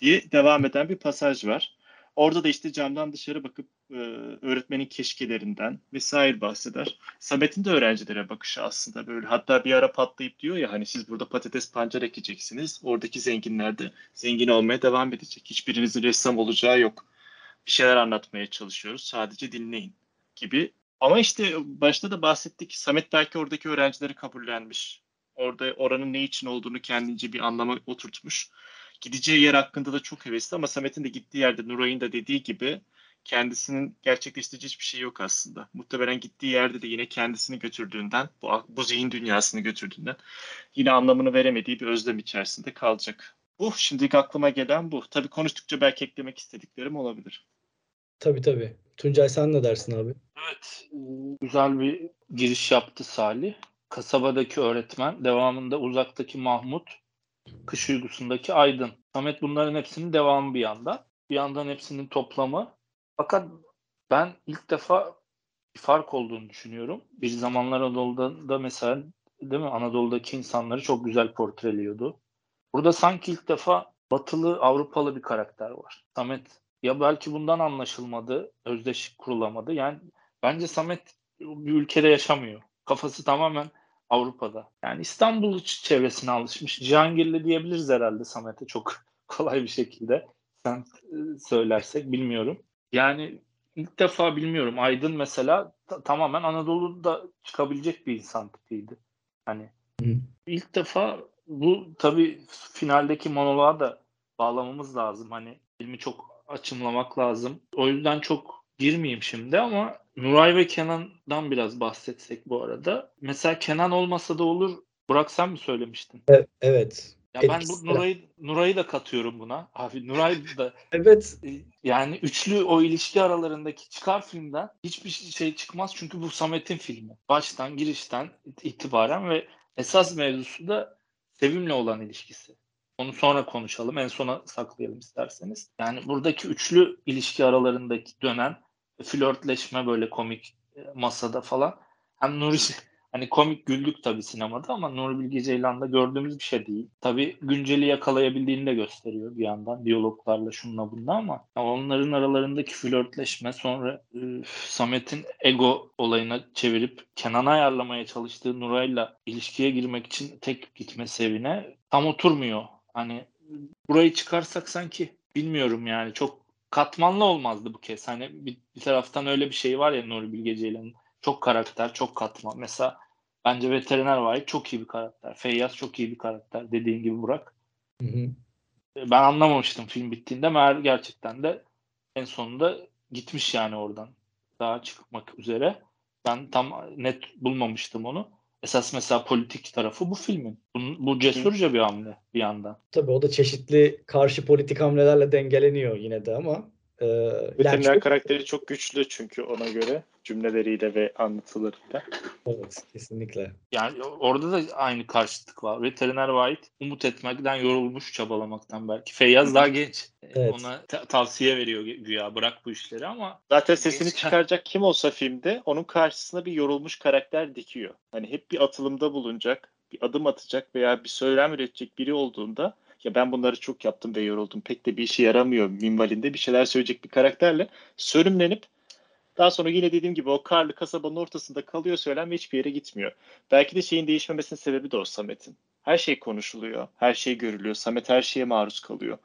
diye devam eden bir pasaj var. Orada da işte camdan dışarı bakıp e, öğretmenin keşkelerinden vesaire bahseder. Samet'in de öğrencilere bakışı aslında böyle. Hatta bir ara patlayıp diyor ya hani siz burada patates pancar ekeceksiniz. Oradaki zenginler de zengin olmaya devam edecek. Hiçbirinizin ressam olacağı yok. Bir şeyler anlatmaya çalışıyoruz. Sadece dinleyin gibi. Ama işte başta da bahsettik. Samet belki oradaki öğrencileri kabullenmiş. Orada oranın ne için olduğunu kendince bir anlama oturtmuş gideceği yer hakkında da çok hevesli ama Samet'in de gittiği yerde Nuray'ın da dediği gibi kendisinin gerçekleştirici hiçbir şey yok aslında. Muhtemelen gittiği yerde de yine kendisini götürdüğünden, bu, bu zihin dünyasını götürdüğünden yine anlamını veremediği bir özlem içerisinde kalacak. Bu şimdilik aklıma gelen bu. Tabii konuştukça belki eklemek istediklerim olabilir. Tabii tabii. Tuncay sen ne dersin abi? Evet. Güzel bir giriş yaptı Salih. Kasabadaki öğretmen, devamında uzaktaki Mahmut, Kış Uykusu'ndaki Aydın. Samet bunların hepsinin devamı bir yandan. Bir yandan hepsinin toplamı. Fakat ben ilk defa bir fark olduğunu düşünüyorum. Bir zamanlar Anadolu'da da mesela değil mi Anadolu'daki insanları çok güzel portreliyordu. Burada sanki ilk defa batılı Avrupalı bir karakter var. Samet ya belki bundan anlaşılmadı, özdeşlik kurulamadı. Yani bence Samet bir ülkede yaşamıyor. Kafası tamamen Avrupa'da. Yani İstanbul çevresine alışmış. Cihangirli diyebiliriz herhalde Samet'e çok kolay bir şekilde. Sen e, söylersek bilmiyorum. Yani ilk defa bilmiyorum. Aydın mesela ta- tamamen Anadolu'da çıkabilecek bir insan tipiydi. Hani Hı. ilk defa bu tabii finaldeki monoloğa da bağlamamız lazım. Hani filmi çok açımlamak lazım. O yüzden çok girmeyeyim şimdi ama Nuray ve Kenan'dan biraz bahsetsek bu arada. Mesela Kenan olmasa da olur. Burak sen mi söylemiştin? Evet. Ya ben bu Nuray'ı Nuray'ı da katıyorum buna. Abi Nuray da Evet. E, yani üçlü o ilişki aralarındaki çıkar filmden hiçbir şey çıkmaz çünkü bu Samet'in filmi. Baştan girişten itibaren ve esas mevzusu da Sevim'le olan ilişkisi. Onu sonra konuşalım. En sona saklayalım isterseniz. Yani buradaki üçlü ilişki aralarındaki dönen flörtleşme böyle komik e, masada falan. Hem Nuri hani komik güldük tabii sinemada ama Nuri Bilge Ceylan'da gördüğümüz bir şey değil. Tabii günceli yakalayabildiğini de gösteriyor bir yandan diyaloglarla şunla bunla ama onların aralarındaki flörtleşme sonra e, Samet'in ego olayına çevirip Kenan'a ayarlamaya çalıştığı Nuray'la ilişkiye girmek için tek gitmesi evine tam oturmuyor. Hani burayı çıkarsak sanki bilmiyorum yani çok katmanlı olmazdı bu kez. Hani bir, bir taraftan öyle bir şey var ya Nuri Bilge Ceylan'ın. Çok karakter, çok katman. Mesela bence Veteriner Vahit çok iyi bir karakter. Feyyaz çok iyi bir karakter. Dediğin gibi Burak. Hı hı. Ben anlamamıştım film bittiğinde. Meğer gerçekten de en sonunda gitmiş yani oradan. Daha çıkmak üzere. Ben tam net bulmamıştım onu. Esas mesela politik tarafı bu filmin. Bu, bu cesurca bir hamle bir yandan. Tabii o da çeşitli karşı politik hamlelerle dengeleniyor yine de ama Ee, Veteriner yani çok- karakteri çok güçlü çünkü ona göre cümleleriyle ve anlatılarıyla. Evet, kesinlikle. Yani orada da aynı karşıtlık var. Veteriner White umut etmekten yorulmuş çabalamaktan belki. Feyyaz daha genç. Evet. Ona ta- tavsiye veriyor güya bırak bu işleri ama Zaten sesini Genç- çıkaracak kim olsa filmde onun karşısına bir yorulmuş karakter dikiyor. Hani hep bir atılımda bulunacak, bir adım atacak veya bir söylem üretecek biri olduğunda ya ben bunları çok yaptım ve yoruldum. Pek de bir işe yaramıyor minvalinde bir şeyler söyleyecek bir karakterle sönümlenip daha sonra yine dediğim gibi o karlı kasabanın ortasında kalıyor söylem ve hiçbir yere gitmiyor. Belki de şeyin değişmemesinin sebebi de o Samet'in. Her şey konuşuluyor, her şey görülüyor. Samet her şeye maruz kalıyor.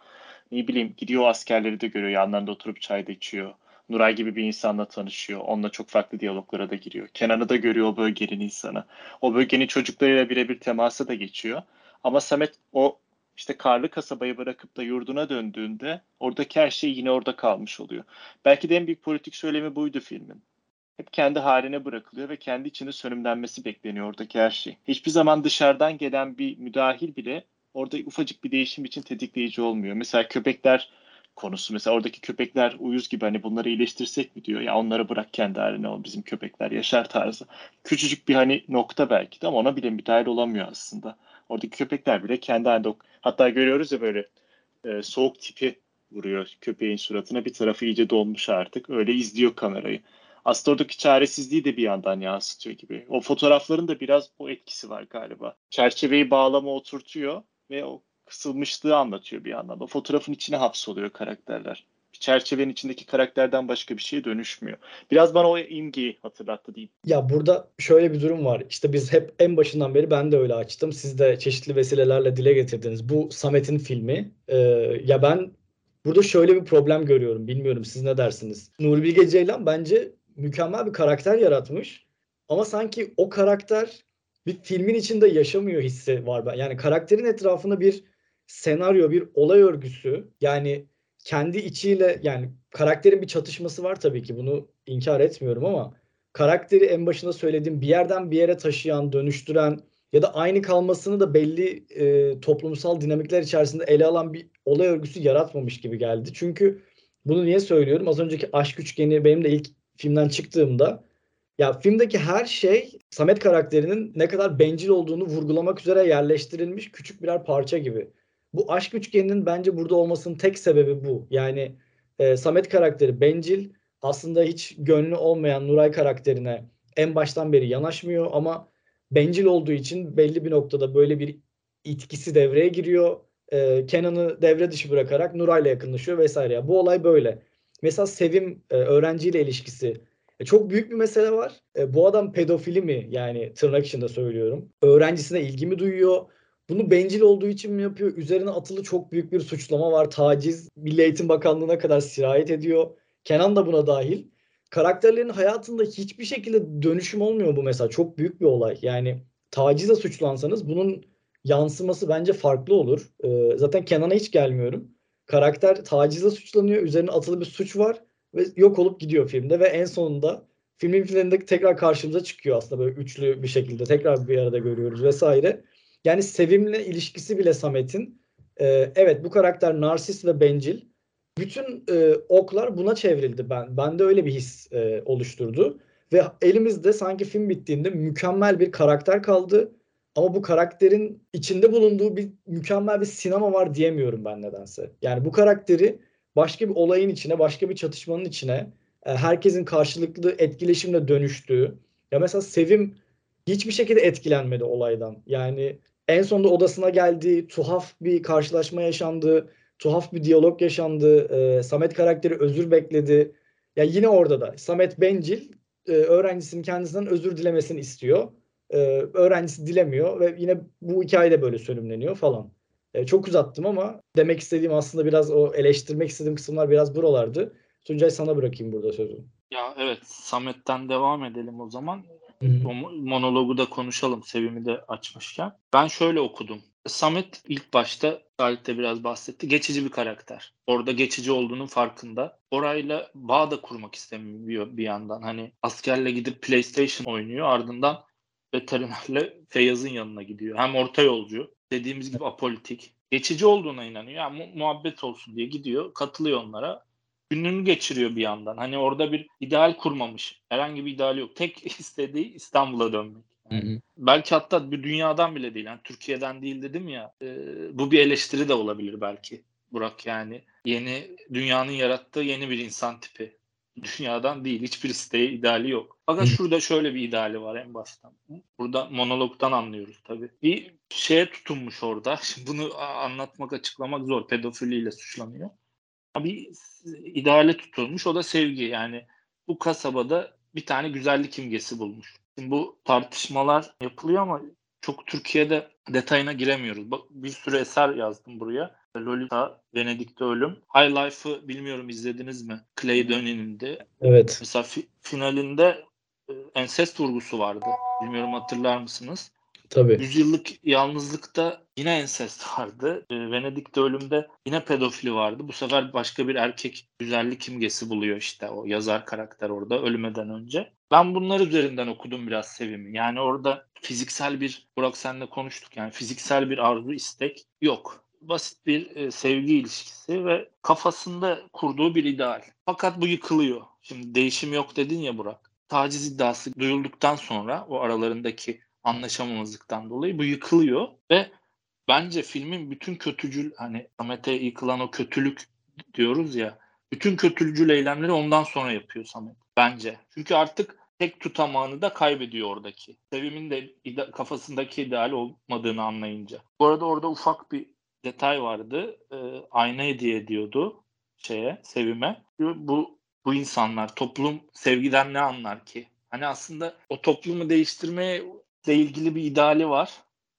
Ne bileyim gidiyor askerleri de görüyor, yanlarında oturup çay da içiyor. Nuray gibi bir insanla tanışıyor. Onunla çok farklı diyaloglara da giriyor. Kenan'ı da görüyor o bölgenin insanı. O bölgenin çocuklarıyla birebir temasa da geçiyor. Ama Samet o işte karlı kasabayı bırakıp da yurduna döndüğünde oradaki her şey yine orada kalmış oluyor. Belki de en büyük politik söylemi buydu filmin. Hep kendi haline bırakılıyor ve kendi içinde sönümlenmesi bekleniyor oradaki her şey. Hiçbir zaman dışarıdan gelen bir müdahil bile orada ufacık bir değişim için tetikleyici olmuyor. Mesela köpekler konusu. Mesela oradaki köpekler uyuz gibi hani bunları iyileştirsek mi diyor. Ya onları bırak kendi haline o bizim köpekler yaşar tarzı. Küçücük bir hani nokta belki de ama ona bile müdahil olamıyor aslında. Oradaki köpekler bile kendi halinde hatta görüyoruz ya böyle e, soğuk tipi vuruyor köpeğin suratına. Bir tarafı iyice dolmuş artık. Öyle izliyor kamerayı. Aslında oradaki çaresizliği de bir yandan yansıtıyor gibi. O fotoğrafların da biraz o etkisi var galiba. Çerçeveyi bağlama oturtuyor ve o kısılmışlığı anlatıyor bir yandan. O fotoğrafın içine hapsoluyor karakterler. Çerçevenin içindeki karakterden başka bir şeye dönüşmüyor. Biraz bana o imgeyi hatırlattı diyeyim. Ya burada şöyle bir durum var. İşte biz hep en başından beri ben de öyle açtım. Siz de çeşitli vesilelerle dile getirdiniz. Bu Samet'in filmi. Ee, ya ben burada şöyle bir problem görüyorum. Bilmiyorum siz ne dersiniz? Nuri Bilge Ceylan bence mükemmel bir karakter yaratmış. Ama sanki o karakter bir filmin içinde yaşamıyor hissi var. Yani karakterin etrafında bir senaryo, bir olay örgüsü. Yani kendi içiyle yani karakterin bir çatışması var tabii ki. Bunu inkar etmiyorum ama karakteri en başında söylediğim bir yerden bir yere taşıyan, dönüştüren ya da aynı kalmasını da belli e, toplumsal dinamikler içerisinde ele alan bir olay örgüsü yaratmamış gibi geldi. Çünkü bunu niye söylüyorum? Az önceki aşk üçgeni benim de ilk filmden çıktığımda ya filmdeki her şey Samet karakterinin ne kadar bencil olduğunu vurgulamak üzere yerleştirilmiş küçük birer parça gibi. Bu aşk üçgeninin bence burada olmasının tek sebebi bu. Yani e, Samet karakteri bencil, aslında hiç gönlü olmayan Nuray karakterine en baştan beri yanaşmıyor ama bencil olduğu için belli bir noktada böyle bir itkisi devreye giriyor. E, Kenan'ı devre dışı bırakarak Nuray'la yakınlaşıyor vesaire. Ya, bu olay böyle. Mesela Sevim e, öğrenciyle ilişkisi. E, çok büyük bir mesele var. E, bu adam pedofili mi? Yani tırnak içinde söylüyorum. Öğrencisine ilgi mi duyuyor? Bunu bencil olduğu için mi yapıyor? Üzerine atılı çok büyük bir suçlama var. Taciz Milli Eğitim Bakanlığı'na kadar sirayet ediyor. Kenan da buna dahil. Karakterlerin hayatında hiçbir şekilde dönüşüm olmuyor bu mesela. Çok büyük bir olay. Yani tacizle suçlansanız bunun yansıması bence farklı olur. Ee, zaten Kenan'a hiç gelmiyorum. Karakter tacizle suçlanıyor. Üzerine atılı bir suç var ve yok olup gidiyor filmde ve en sonunda filmin finalinde tekrar karşımıza çıkıyor aslında böyle üçlü bir şekilde tekrar bir arada görüyoruz vesaire. Yani Sevim'le ilişkisi bile Samet'in e, evet bu karakter narsist ve bencil. Bütün e, oklar buna çevrildi ben. Bende öyle bir his e, oluşturdu. Ve elimizde sanki film bittiğinde mükemmel bir karakter kaldı. Ama bu karakterin içinde bulunduğu bir mükemmel bir sinema var diyemiyorum ben nedense. Yani bu karakteri başka bir olayın içine, başka bir çatışmanın içine, e, herkesin karşılıklı etkileşimle dönüştüğü. Ya mesela Sevim hiçbir şekilde etkilenmedi olaydan. Yani en sonunda odasına geldi, tuhaf bir karşılaşma yaşandı, tuhaf bir diyalog yaşandı. E, Samet karakteri özür bekledi. Ya yine orada da Samet bencil e, öğrencisinin kendisinden özür dilemesini istiyor. E, öğrencisi dilemiyor ve yine bu hikayede böyle sönümleniyor falan. E, çok uzattım ama demek istediğim aslında biraz o eleştirmek istediğim kısımlar biraz buralardı. Tuncay sana bırakayım burada sözü. Ya evet Samet'ten devam edelim o zaman. O monologu da konuşalım Sevim'i de açmışken. Ben şöyle okudum. Samet ilk başta Galip de biraz bahsetti. Geçici bir karakter. Orada geçici olduğunun farkında. Orayla bağ da kurmak istemiyor bir yandan. Hani askerle gidip PlayStation oynuyor. Ardından veterinerle Feyyaz'ın yanına gidiyor. Hem orta yolcu. Dediğimiz gibi apolitik. Geçici olduğuna inanıyor. Yani mu- muhabbet olsun diye gidiyor. Katılıyor onlara. Gününü geçiriyor bir yandan. Hani orada bir ideal kurmamış. Herhangi bir ideal yok. Tek istediği İstanbul'a dönmek. Hı hı. Belki hatta bir dünyadan bile değil. Yani Türkiye'den değil dedim ya. e, bu bir eleştiri de olabilir belki. Burak yani yeni dünyanın yarattığı yeni bir insan tipi. Dünyadan değil. Hiçbir isteği, ideali yok. Fakat şurada şöyle bir ideali var en baştan. Burada monologdan anlıyoruz tabii. Bir şeye tutunmuş orada. Şimdi bunu anlatmak, açıklamak zor. Pedofiliyle suçlanıyor. Bir ideale tutulmuş. O da sevgi. Yani bu kasabada bir tane güzellik imgesi bulmuş. Şimdi bu tartışmalar yapılıyor ama çok Türkiye'de detayına giremiyoruz. Bak, bir sürü eser yazdım buraya. Lolita, Venedik'te Ölüm. High Life'ı bilmiyorum izlediniz mi? Clay Denis'in de. Evet. Mesela fi- finalinde e, ensest vurgusu vardı. Bilmiyorum hatırlar mısınız? Tabii. Yüzyıllık yalnızlıkta yine ensest vardı. E, Venedik'te ölümde yine pedofili vardı. Bu sefer başka bir erkek güzellik imgesi buluyor işte o yazar karakter orada ölmeden önce. Ben bunlar üzerinden okudum biraz Sevim'i. Yani orada fiziksel bir, Burak senle konuştuk yani fiziksel bir arzu istek yok. Basit bir e, sevgi ilişkisi ve kafasında kurduğu bir ideal. Fakat bu yıkılıyor. Şimdi değişim yok dedin ya Burak. Taciz iddiası duyulduktan sonra o aralarındaki anlaşamamazlıktan dolayı bu yıkılıyor ve bence filmin bütün kötücül hani Samet'e yıkılan o kötülük diyoruz ya bütün kötücül eylemleri ondan sonra yapıyor Samet bence. Çünkü artık tek tutamağını da kaybediyor oradaki. Sevim'in de kafasındaki ideal olmadığını anlayınca. Bu arada orada ufak bir detay vardı. Ee, ayna hediye ediyordu şeye, Sevim'e. Bu bu insanlar toplum sevgiden ne anlar ki? Hani aslında o toplumu değiştirmeye ilgili bir ideali var,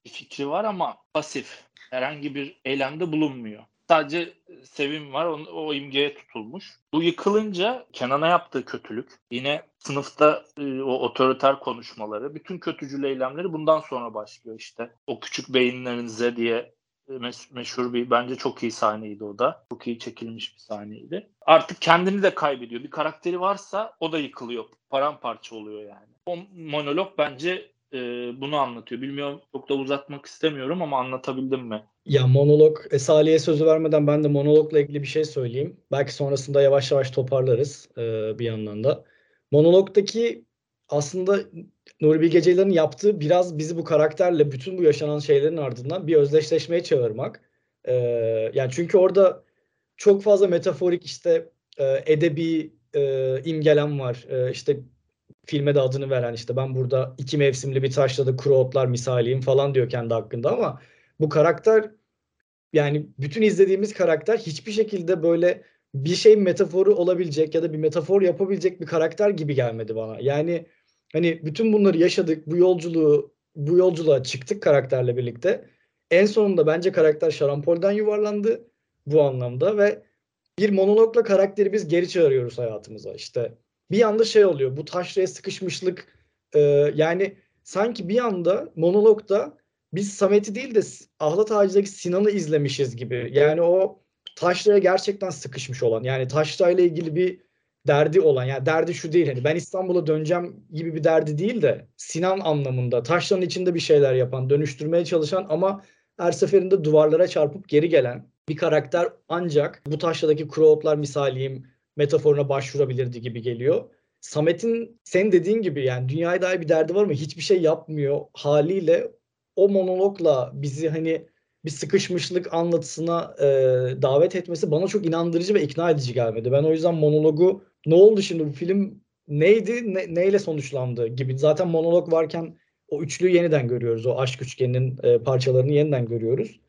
bir fikri var ama pasif. Herhangi bir eylemde bulunmuyor. Sadece sevim var, o, o imgeye tutulmuş. Bu yıkılınca Kenan'a yaptığı kötülük, yine sınıfta e, o otoriter konuşmaları, bütün kötücül eylemleri bundan sonra başlıyor işte. O küçük beyinlerinize diye meş- meşhur bir, bence çok iyi sahneydi o da. Çok iyi çekilmiş bir sahneydi. Artık kendini de kaybediyor. Bir karakteri varsa o da yıkılıyor. Paramparça oluyor yani. O monolog bence e, bunu anlatıyor. Bilmiyorum çok da uzatmak istemiyorum ama anlatabildim mi? Ya monolog, e, Salih'e sözü vermeden ben de monologla ilgili bir şey söyleyeyim. Belki sonrasında yavaş yavaş toparlarız e, bir yandan da. Monologdaki aslında Nuri Bilge Ceylan'ın yaptığı biraz bizi bu karakterle bütün bu yaşanan şeylerin ardından bir özdeşleşmeye çağırmak. E, yani çünkü orada çok fazla metaforik işte e, edebi e, imgelem var. E, işte filme de adını veren işte ben burada iki mevsimli bir taşla kuru otlar misaliyim falan diyor kendi hakkında ama bu karakter yani bütün izlediğimiz karakter hiçbir şekilde böyle bir şey metaforu olabilecek ya da bir metafor yapabilecek bir karakter gibi gelmedi bana. Yani hani bütün bunları yaşadık, bu yolculuğu bu yolculuğa çıktık karakterle birlikte. En sonunda bence karakter şarampolden yuvarlandı bu anlamda ve bir monologla karakteri biz geri çağırıyoruz hayatımıza. İşte bir anda şey oluyor. Bu taşraya sıkışmışlık e, yani sanki bir anda monologda biz Samet'i değil de Ahlat Ağacı'daki Sinan'ı izlemişiz gibi. Yani o taşraya gerçekten sıkışmış olan yani taşrayla ilgili bir derdi olan yani derdi şu değil hani ben İstanbul'a döneceğim gibi bir derdi değil de Sinan anlamında taşların içinde bir şeyler yapan dönüştürmeye çalışan ama her seferinde duvarlara çarpıp geri gelen bir karakter ancak bu taşradaki kuru otlar misaliyim metaforuna başvurabilirdi gibi geliyor. Samet'in sen dediğin gibi yani dünyaya dair bir derdi var mı hiçbir şey yapmıyor haliyle o monologla bizi hani bir sıkışmışlık anlatısına e, davet etmesi bana çok inandırıcı ve ikna edici gelmedi. Ben o yüzden monologu ne oldu şimdi bu film neydi ne, neyle sonuçlandı gibi zaten monolog varken o üçlüyü yeniden görüyoruz. O aşk üçgeninin e, parçalarını yeniden görüyoruz.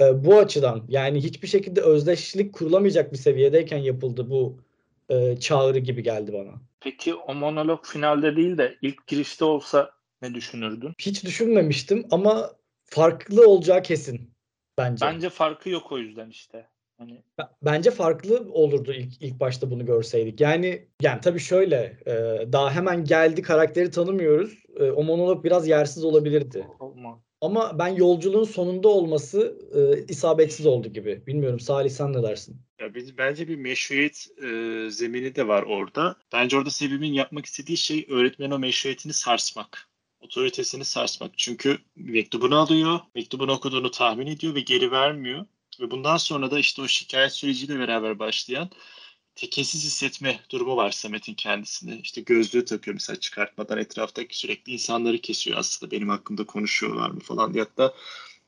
E, bu açıdan yani hiçbir şekilde özdeşlik kurulamayacak bir seviyedeyken yapıldı bu e, çağrı gibi geldi bana. Peki o monolog finalde değil de ilk girişte olsa ne düşünürdün? Hiç düşünmemiştim ama farklı olacağı kesin bence. Bence farkı yok o yüzden işte. Hani Bence farklı olurdu ilk ilk başta bunu görseydik. Yani yani tabii şöyle e, daha hemen geldi karakteri tanımıyoruz. E, o monolog biraz yersiz olabilirdi. olmaz. Ama ben yolculuğun sonunda olması e, isabetsiz oldu gibi. Bilmiyorum Salih sen ne dersin? Ya biz, bence bir meşruiyet e, zemini de var orada. Bence orada Sevim'in yapmak istediği şey öğretmenin o meşruiyetini sarsmak. Otoritesini sarsmak. Çünkü mektubunu alıyor, mektubunu okuduğunu tahmin ediyor ve geri vermiyor. Ve bundan sonra da işte o şikayet süreciyle beraber başlayan tekinsiz hissetme durumu var Samet'in kendisinde. İşte gözlüğü takıyor mesela çıkartmadan etraftaki sürekli insanları kesiyor aslında benim hakkımda konuşuyorlar mı falan diye. Hatta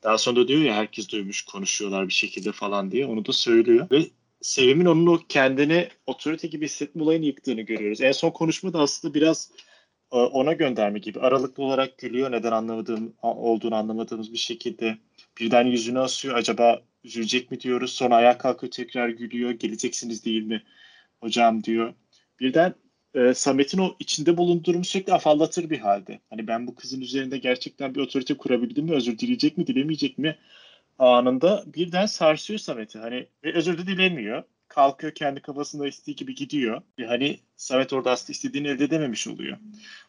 daha sonra da diyor ya herkes duymuş konuşuyorlar bir şekilde falan diye onu da söylüyor. Ve Sevim'in onun o kendini otorite gibi hissetme olayını yıktığını görüyoruz. En son konuşma da aslında biraz e, ona gönderme gibi. Aralıklı olarak gülüyor neden anlamadığım olduğunu anlamadığımız bir şekilde. Birden yüzünü asıyor. Acaba üzülecek mi diyoruz. Sonra ayağa kalkıyor tekrar gülüyor. Geleceksiniz değil mi hocam diyor. Birden e, Samet'in o içinde bulunduğu durumu sürekli afallatır bir halde. Hani ben bu kızın üzerinde gerçekten bir otorite kurabildim mi? Özür dileyecek mi, dilemeyecek mi? Anında birden sarsıyor Samet'i. Hani ve özür de dilemiyor. Kalkıyor kendi kafasında istediği gibi gidiyor. Ve hani Samet orada aslında istediğini elde edememiş oluyor.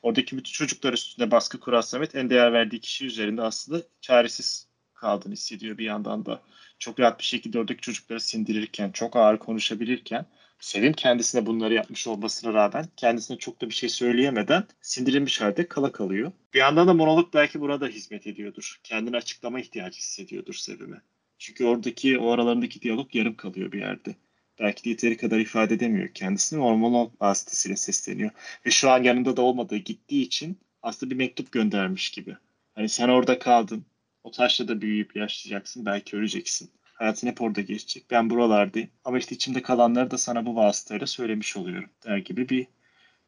Oradaki bütün çocuklar üstünde baskı kuran Samet en değer verdiği kişi üzerinde aslında çaresiz kaldığını hissediyor bir yandan da. Çok rahat bir şekilde oradaki çocukları sindirirken, çok ağır konuşabilirken Sevim kendisine bunları yapmış olmasına rağmen kendisine çok da bir şey söyleyemeden sindirilmiş halde kala kalıyor. Bir yandan da monolog belki buna da hizmet ediyordur. Kendini açıklama ihtiyacı hissediyordur Sevim'e. Çünkü oradaki o aralarındaki diyalog yarım kalıyor bir yerde. Belki de yeteri kadar ifade edemiyor kendisini. O monolog vasıtasıyla sesleniyor. Ve şu an yanında da olmadığı gittiği için aslında bir mektup göndermiş gibi. Hani sen orada kaldın. O taşla da büyüyüp yaşlayacaksın. Belki öleceksin. Hayatın hep orada geçecek. Ben buralardayım. Ama işte içimde kalanları da sana bu vasıtayla söylemiş oluyorum. Der gibi bir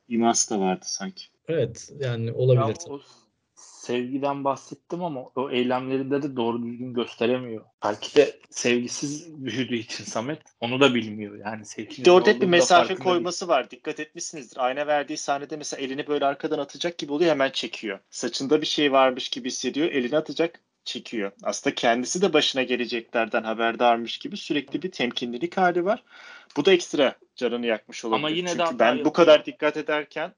iması da vardı sanki. Evet yani olabilir. Ya o sevgiden bahsettim ama o eylemlerinde de doğru düzgün gösteremiyor. Belki de sevgisiz büyüdüğü için Samet onu da bilmiyor. Yani sevginin İşte orada bir mesafe koyması var. Dikkat etmişsinizdir. Ayna verdiği sahnede mesela elini böyle arkadan atacak gibi oluyor hemen çekiyor. Saçında bir şey varmış gibi hissediyor. Elini atacak çekiyor. Aslında kendisi de başına geleceklerden haberdarmış gibi sürekli bir temkinlilik hali var. Bu da ekstra canını yakmış olabilir. Ama yine de Çünkü hata ben bu kadar dikkat ederken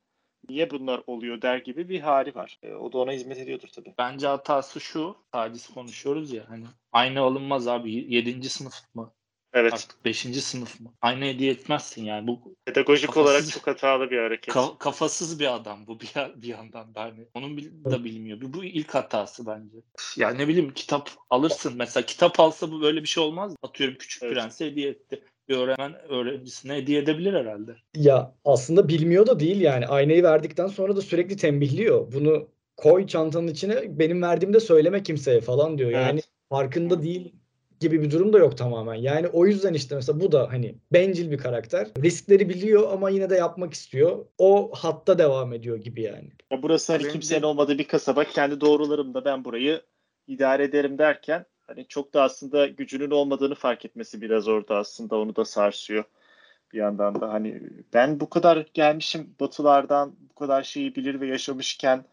niye bunlar oluyor der gibi bir hali var. E, o da ona hizmet ediyordur tabii. Bence hatası şu. Taciz konuşuyoruz ya hani aynı alınmaz abi. 7. sınıf mı? Evet. Artık 5. sınıf mı? Aynı hediye etmezsin yani. Bu Pedagojik Kafasız- olarak çok hatalı bir hareket. ka- kafasız bir adam bu bir, bir yandan da hani. Onun bil- da bilmiyor. Bu, bu ilk hatası bence. Ya ne bileyim kitap alırsın. Mesela kitap alsa bu böyle bir şey olmaz. Atıyorum Küçük Evet. Prens'e hediye etti. Bir öğretmen öğrencisine hediye edebilir herhalde. Ya aslında bilmiyor da değil yani. Aynayı verdikten sonra da sürekli tembihliyor. Bunu koy çantanın içine benim verdiğimde söyleme kimseye falan diyor. Yani Evet. farkında değil gibi bir durum da yok tamamen. Yani o yüzden işte mesela bu da hani bencil bir karakter. Riskleri biliyor ama yine de yapmak istiyor. O hatta devam ediyor gibi yani. Ya burası hani kimsenin olmadığı bir kasaba. Kendi doğrularımda ben burayı idare ederim derken hani çok da aslında gücünün olmadığını fark etmesi biraz orada aslında onu da sarsıyor. Bir yandan da hani ben bu kadar gelmişim batılardan bu kadar şeyi bilir ve yaşamışken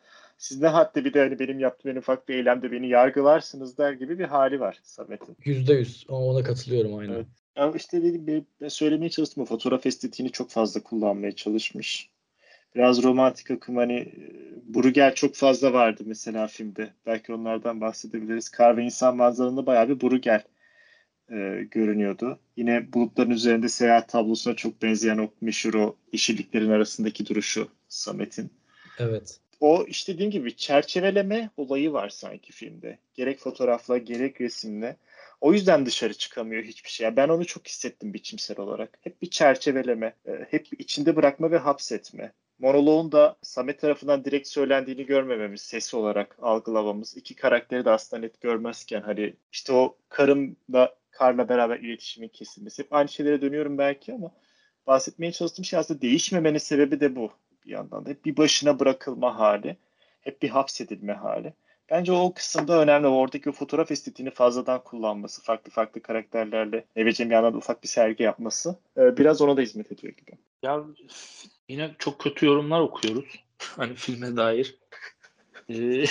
siz ne haddi bir de hani benim yaptığım en ufak bir eylemde beni yargılarsınız der gibi bir hali var Samet'in. Yüzde yüz. Ama ona katılıyorum aynen. Evet. Ya işte dediğim söylemeye çalıştım o fotoğraf estetiğini çok fazla kullanmaya çalışmış. Biraz romantik akım hani e, Bruegel çok fazla vardı mesela filmde. Belki onlardan bahsedebiliriz. Kar ve insan manzaralarında bayağı bir Bruegel e, görünüyordu. Yine bulutların üzerinde seyahat tablosuna çok benzeyen o meşhur o yeşilliklerin arasındaki duruşu Samet'in. Evet. O işte dediğim gibi çerçeveleme olayı var sanki filmde. Gerek fotoğrafla gerek resimle. O yüzden dışarı çıkamıyor hiçbir şey. Yani Ben onu çok hissettim biçimsel olarak. Hep bir çerçeveleme, e, hep içinde bırakma ve hapsetme. Monoloğun da Samet tarafından direkt söylendiğini görmememiz, ses olarak algılamamız. iki karakteri de aslında net görmezken hani işte o karımla karla beraber iletişimin kesilmesi. Hep aynı şeylere dönüyorum belki ama bahsetmeye çalıştığım şey aslında değişmemenin sebebi de bu bir yandan da. Hep bir başına bırakılma hali, hep bir hapsedilme hali. Bence o kısımda önemli. Oradaki o fotoğraf estetiğini fazladan kullanması, farklı farklı karakterlerle Ebecem bir yandan da ufak bir sergi yapması e, biraz ona da hizmet ediyor gibi. Ya yine çok kötü yorumlar okuyoruz. hani filme dair. Ee,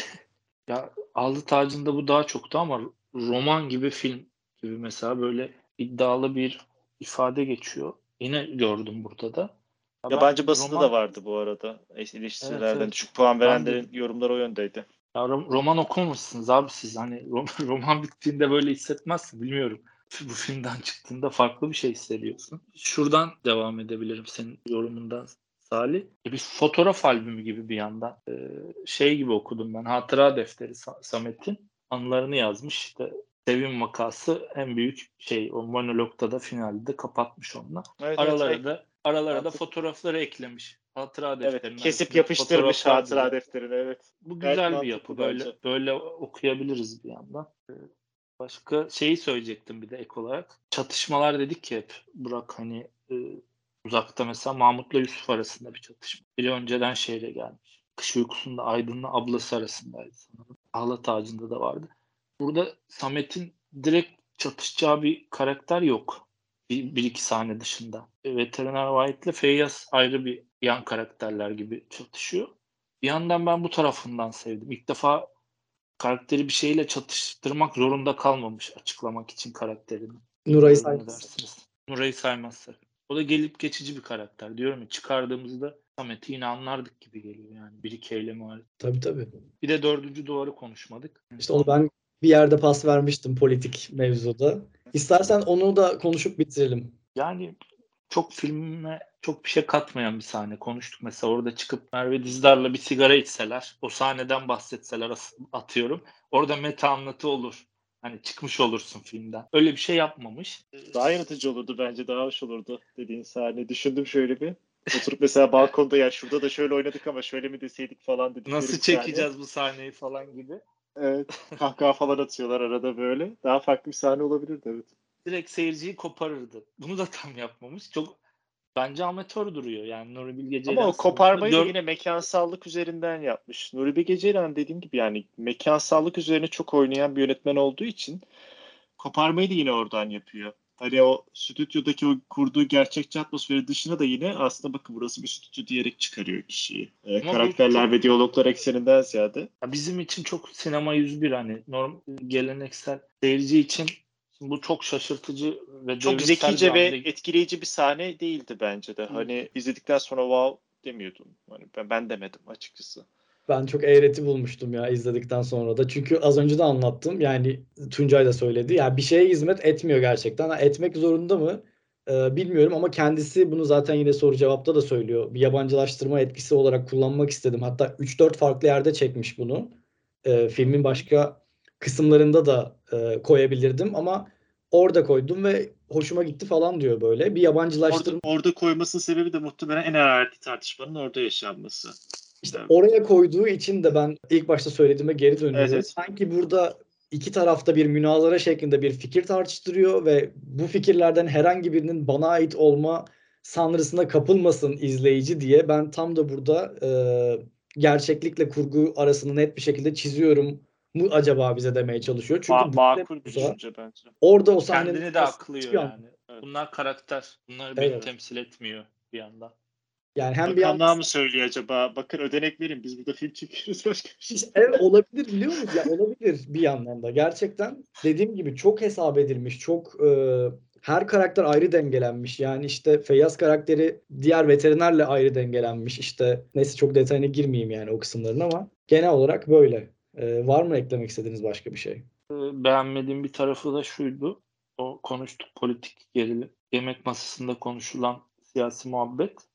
ya Ağlı Tacı'nda bu daha çoktu ama roman gibi film gibi mesela böyle iddialı bir ifade geçiyor. Yine gördüm burada da. Ya ben Yabancı basında roman- da vardı bu arada. Eleştirilerden Evet, evet. düşük puan Ben verenlerin yorumları o yöndeydi. Ya rom- roman okumamışsınız abi siz. Hani rom- roman bittiğinde böyle hissetmezsin. Bilmiyorum. Bu filmden çıktığında farklı bir şey hissediyorsun. Şuradan devam edebilirim senin yorumundan Salih. E, Bir fotoğraf albümü gibi bir yandan. Ee, şey gibi okudum ben. Hatıra defteri Sa- Samet'in anılarını yazmış. İşte Sevim vakası en büyük şey. O monologda da finalde kapatmış onunla. Evet, Aralara evet, da aralara da Artık- fotoğrafları eklemiş. Hatıra evet. defterine. kesip arasında yapıştırmış hatıra defterine evet. Bu Gayet güzel bir yapı. Böyle bence. böyle okuyabiliriz bir yandan. Ee, Başka şeyi söyleyecektim bir de ek olarak. Çatışmalar dedik ya hep Burak hani e, uzakta mesela Mahmut'la Yusuf arasında bir çatışma. Biri önceden şehre gelmiş. Kış uykusunda Aydın'la ablası arasındaydı sanırım. Ahlat Ağacı'nda da vardı. Burada Samet'in direkt çatışacağı bir karakter yok. Bir, bir iki sahne dışında. E, Veteriner White'le Feyyaz ayrı bir yan karakterler gibi çatışıyor. Bir yandan ben bu tarafından sevdim. İlk defa karakteri bir şeyle çatıştırmak zorunda kalmamış açıklamak için karakterini. Nuray'ı saymazsak. Nuray'ı saymazsak. O da gelip geçici bir karakter. Diyorum ya çıkardığımızda Samet'i yine anlardık gibi geliyor yani. Bir iki eylemi var. Tabii tabii. Bir de dördüncü duvarı konuşmadık. İşte onu ben bir yerde pas vermiştim politik mevzuda. İstersen onu da konuşup bitirelim. Yani çok filme çok bir şey katmayan bir sahne. Konuştuk mesela orada çıkıp Merve Dizdar'la bir sigara içseler, o sahneden bahsetseler atıyorum. Orada meta anlatı olur. Hani çıkmış olursun filmden. Öyle bir şey yapmamış. Daha yaratıcı olurdu bence. Daha hoş olurdu dediğin sahne. Düşündüm şöyle bir. Oturup mesela balkonda ya şurada da şöyle oynadık ama şöyle mi deseydik falan dedik. Nasıl çekeceğiz bu sahneyi falan gibi. Evet. Kahkaha falan atıyorlar arada böyle. Daha farklı bir sahne olabilirdi evet. Direkt seyirciyi koparırdı. Bunu da tam yapmamış. Çok bence amatör duruyor. Yani Nuri Bilge Ceylan Ama o koparmayı gör- yine mekansallık üzerinden yapmış. Nuri Bilge Ceylan dediğim gibi yani mekansallık üzerine çok oynayan bir yönetmen olduğu için koparmayı da yine oradan yapıyor. Hani o stüdyodaki o kurduğu gerçekçi atmosferi dışına da yine aslında bakın burası bir stüdyo diyerek çıkarıyor kişiyi. Ee, bu karakterler çok- ve diyaloglar ekseninden ziyade. Ya bizim için çok sinema 101 hani norm geleneksel seyirci için bu çok şaşırtıcı ve Çok zekice ve etkileyici bir sahne değildi bence de. Hani izledikten sonra wow demiyordum. Hani ben, ben demedim açıkçası. Ben çok eğreti bulmuştum ya izledikten sonra da. Çünkü az önce de anlattım. Yani Tuncay da söyledi. Ya bir şeye hizmet etmiyor gerçekten. Ha, etmek zorunda mı? Ee, bilmiyorum ama kendisi bunu zaten yine soru cevapta da söylüyor. Bir yabancılaştırma etkisi olarak kullanmak istedim. Hatta 3-4 farklı yerde çekmiş bunu. Ee, filmin başka kısımlarında da e, koyabilirdim ama orada koydum ve hoşuma gitti falan diyor böyle. Bir yabancılaştırma Orada, orada koymasının sebebi de muhtemelen en hararetli tartışmanın orada yaşanması. İşte Evet. oraya koyduğu için de ben ilk başta söylediğime geri dönüyorum. Evet, evet. Sanki burada iki tarafta bir münazara şeklinde bir fikir tartıştırıyor ve bu fikirlerden herhangi birinin bana ait olma sanrısına kapılmasın izleyici diye ben tam da burada e, gerçeklikle kurgu arasını net bir şekilde çiziyorum mu acaba bize demeye çalışıyor. Çünkü bu makul düşünce bence. orada o sahnenin Kendini de aklıyor an- yani. Bunlar karakter. Bunlar Evet. beni temsil etmiyor bir yandan. Yani hem bir yandan mı söylüyor acaba? Bakın ödenek verin biz burada film çekiyoruz başka bir şey. Evet olabilir biliyor musunuz? Ya olabilir bir yandan da. Gerçekten dediğim gibi çok hesap edilmiş. Çok e, her karakter ayrı dengelenmiş. Yani işte Feyyaz karakteri diğer veterinerle ayrı dengelenmiş. İşte neyse çok detayına girmeyeyim yani o kısımların ama genel olarak böyle. E, var mı eklemek istediğiniz başka bir şey? Ee, Beğenmediğim bir tarafı da şuydu. O konuştuk politik gerilim. Yemek masasında konuşulan siyasi muhabbet.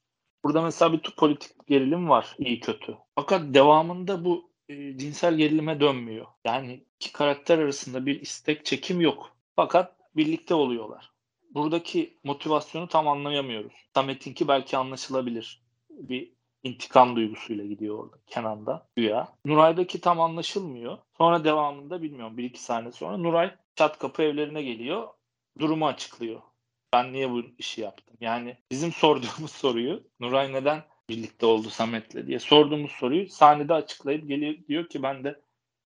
Burada mesela bir politik gerilim var iyi kötü. Fakat devamında bu e, cinsel gerilime dönmüyor. Yani iki karakter arasında bir istek çekim yok. Fakat birlikte oluyorlar. Buradaki motivasyonu tam anlayamıyoruz. Samet'inki belki anlaşılabilir. Bir intikam duygusuyla gidiyor orada Kenan'da güya. Nuray'daki tam anlaşılmıyor. Sonra devamında bilmiyorum bir iki saniye sonra Nuray çat kapı evlerine geliyor. Durumu açıklıyor. Ben niye bu işi yaptım? Yani bizim sorduğumuz soruyu Nuray neden birlikte oldu Samet'le diye sorduğumuz soruyu sahnede açıklayıp geliyor diyor ki ben de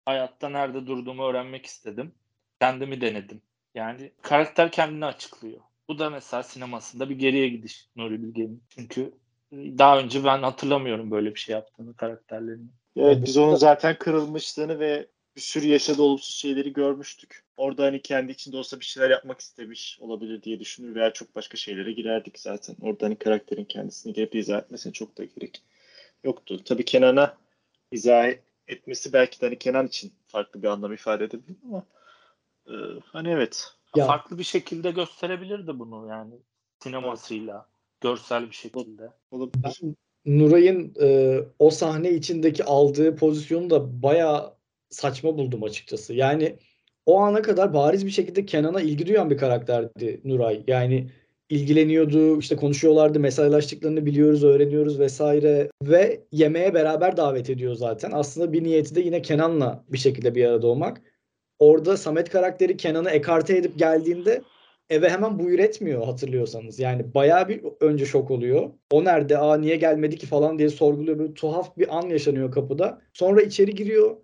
hayatta nerede durduğumu öğrenmek istedim. Kendimi denedim. Yani karakter kendini açıklıyor. Bu da mesela sinemasında bir geriye gidiş Nuri Bilge'nin. Çünkü daha önce ben hatırlamıyorum böyle bir şey yaptığını karakterlerin. Evet biz onun zaten kırılmışlığını ve bir sürü yaşadığı olumsuz şeyleri görmüştük. Orada hani kendi içinde olsa bir şeyler yapmak istemiş olabilir diye düşünür veya çok başka şeylere girerdik zaten. Orada hani karakterin kendisini gelip izah etmesine çok da gerek yoktu. Tabii Kenan'a izah etmesi belki de hani Kenan için farklı bir anlam ifade edebilir ama e, hani evet. Ya- Farklı bir şekilde gösterebilirdi bunu yani sinemasıyla, görsel bir şekilde. Olabilir. Ben Nuray'ın e, o sahne içindeki aldığı pozisyonu da bayağı saçma buldum açıkçası. Yani o ana kadar bariz bir şekilde Kenan'a ilgi duyan bir karakterdi Nuray. Yani ilgileniyordu, işte konuşuyorlardı, mesajlaştıklarını biliyoruz, öğreniyoruz vesaire ve yemeğe beraber davet ediyor zaten. Aslında bir niyeti de yine Kenan'la bir şekilde bir arada olmak. Orada Samet karakteri Kenan'ı ekarte edip geldiğinde eve hemen buyur etmiyor hatırlıyorsanız. Yani bayağı bir önce şok oluyor. O nerede? Aa niye gelmedi ki falan diye sorguluyor. Böyle tuhaf bir an yaşanıyor kapıda. Sonra içeri giriyor.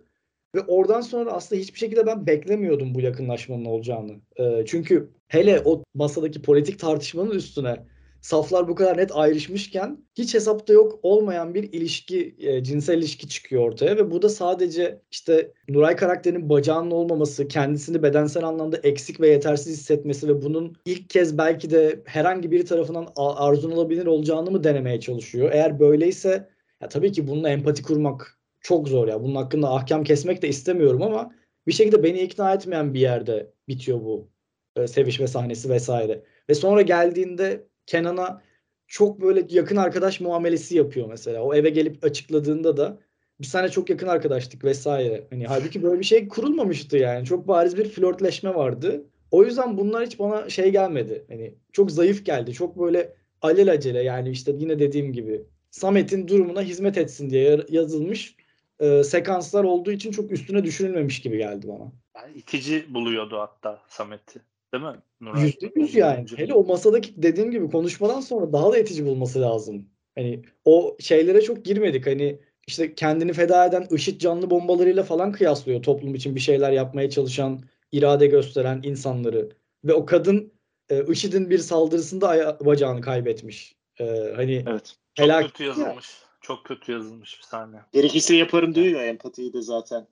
Ve oradan sonra aslında hiçbir şekilde ben beklemiyordum bu yakınlaşmanın olacağını. Ee, çünkü hele o masadaki politik tartışmanın üstüne saflar bu kadar net ayrışmışken hiç hesapta yok olmayan bir ilişki, e, cinsel ilişki çıkıyor ortaya ve bu da sadece işte Nuray karakterinin bacağının olmaması, kendisini bedensel anlamda eksik ve yetersiz hissetmesi ve bunun ilk kez belki de herhangi biri tarafından arzulanabilir olacağını mı denemeye çalışıyor. Eğer böyleyse ya tabii ki bununla empati kurmak çok zor ya. Bunun hakkında ahkam kesmek de istemiyorum ama bir şekilde beni ikna etmeyen bir yerde bitiyor bu e, sevişme sahnesi vesaire. Ve sonra geldiğinde Kenan'a çok böyle yakın arkadaş muamelesi yapıyor mesela. O eve gelip açıkladığında da biz seninle çok yakın arkadaştık vesaire. Hani halbuki böyle bir şey kurulmamıştı yani. Çok bariz bir flörtleşme vardı. O yüzden bunlar hiç bana şey gelmedi. Hani çok zayıf geldi. Çok böyle alelacele yani işte yine dediğim gibi Samet'in durumuna hizmet etsin diye yazılmış e, sekanslar olduğu için çok üstüne düşünülmemiş gibi geldi bana. Yani itici buluyordu hatta Samet'i. Değil mi? Nuray? Yüzde yüz yani. Hele o masadaki dediğim gibi konuşmadan sonra daha da etici bulması lazım. Hani o şeylere çok girmedik. Hani işte kendini feda eden IŞİD canlı bombalarıyla falan kıyaslıyor toplum için bir şeyler yapmaya çalışan, irade gösteren insanları. Ve o kadın e, IŞİD'in bir saldırısında aya- bacağını kaybetmiş. E, hani Evet. Çok helak kötü yazılmış. Çok kötü yazılmış bir sahne. Gerekirse yaparım diyor ya empatiyi de zaten.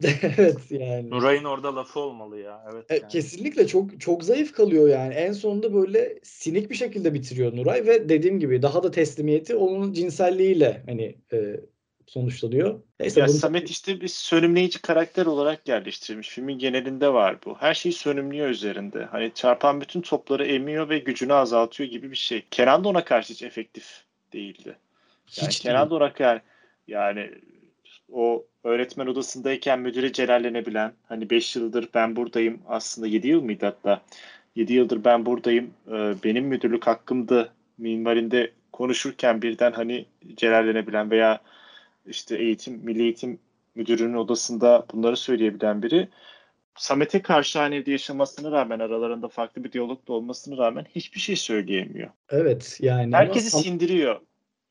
evet yani. Nuray'ın orada lafı olmalı ya. Evet. E, yani. Kesinlikle çok çok zayıf kalıyor yani. En sonunda böyle sinik bir şekilde bitiriyor Nuray ve dediğim gibi daha da teslimiyeti onun cinselliğiyle hani e, sonuçlanıyor. Neyse Ya bunu- Samet işte bir sönümleyici karakter olarak yerleştirilmiş. Filmin genelinde var bu. Her şeyi sönümlüyor üzerinde. Hani çarpan bütün topları emiyor ve gücünü azaltıyor gibi bir şey. Kenan da ona karşı hiç efektif değildi. Yani hiç Kenan değil. da ona kar- yani o öğretmen odasındayken müdüre celallenebilen hani 5 yıldır ben buradayım aslında 7 yıl mıydı hatta 7 yıldır ben buradayım e, benim müdürlük hakkımdı minvalinde konuşurken birden hani celallenebilen veya işte eğitim milli eğitim müdürünün odasında bunları söyleyebilen biri Samet'e karşı aynı evde yaşamasına rağmen aralarında farklı bir diyalog da olmasına rağmen hiçbir şey söyleyemiyor. Evet yani ama Herkesi tam- sindiriyor.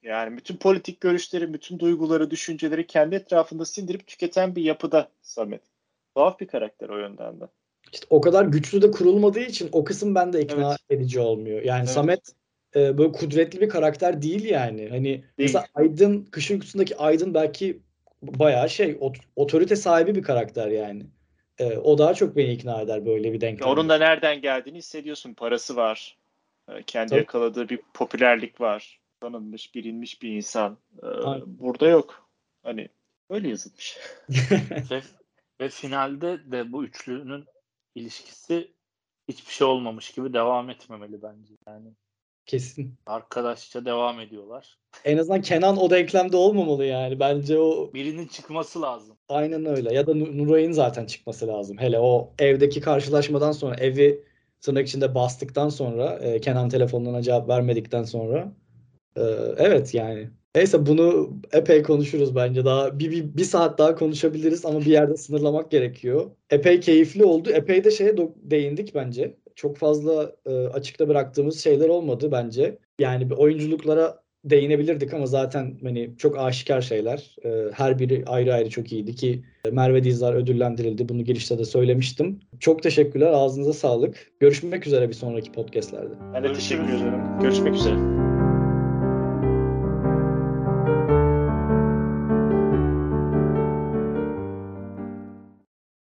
Yani bütün politik görüşleri, bütün duyguları, düşünceleri kendi etrafında sindirip tüketen bir yapıda Samet. Tuhaf bir karakter o yönden de. işte o kadar güçlü de kurulmadığı için o kısım bende ikna Evet. edici olmuyor. Yani Evet. Samet e, böyle kudretli bir karakter değil yani. Hani mesela Değil. Aydın, Kışın Kutusu'ndaki Aydın belki bayağı şey ot- otorite sahibi bir karakter yani. E, o daha çok beni ikna eder böyle bir denklem. Onun da nereden geldiğini hissediyorsun. Parası var. Ee, Kendi Tabii. yakaladığı bir popülerlik var. Tanınmış, bilinmiş bir insan. Ee. Burada yok. Hani öyle yazılmış. ve, ve finalde de bu üçlünün ilişkisi hiçbir şey olmamış gibi devam etmemeli bence. Yani Kesin. arkadaşça devam ediyorlar. En azından Kenan o denklemde olmamalı yani. Bence o Birinin çıkması lazım. aynen öyle. Ya da Nu- Nuray'ın zaten çıkması lazım. Hele o evdeki karşılaşmadan sonra evi tırnak içinde bastıktan sonra e, Kenan telefonuna cevap vermedikten sonra e, evet yani. Neyse bunu epey konuşuruz bence. Daha bir, bir, bir saat daha konuşabiliriz ama bir yerde sınırlamak gerekiyor. Epey keyifli oldu. Epey de şeye değindik bence. Çok fazla e, açıkta bıraktığımız şeyler olmadı bence. Yani bir oyunculuklara değinebilirdik ama zaten hani çok aşikar şeyler. E, her biri ayrı ayrı çok iyiydi ki Merve Dizlar ödüllendirildi. Bunu girişte de söylemiştim. Çok teşekkürler. Ağzınıza sağlık. Görüşmek üzere bir sonraki podcastlerde. Ben de teşekkür ederim. Görüşmek üzere.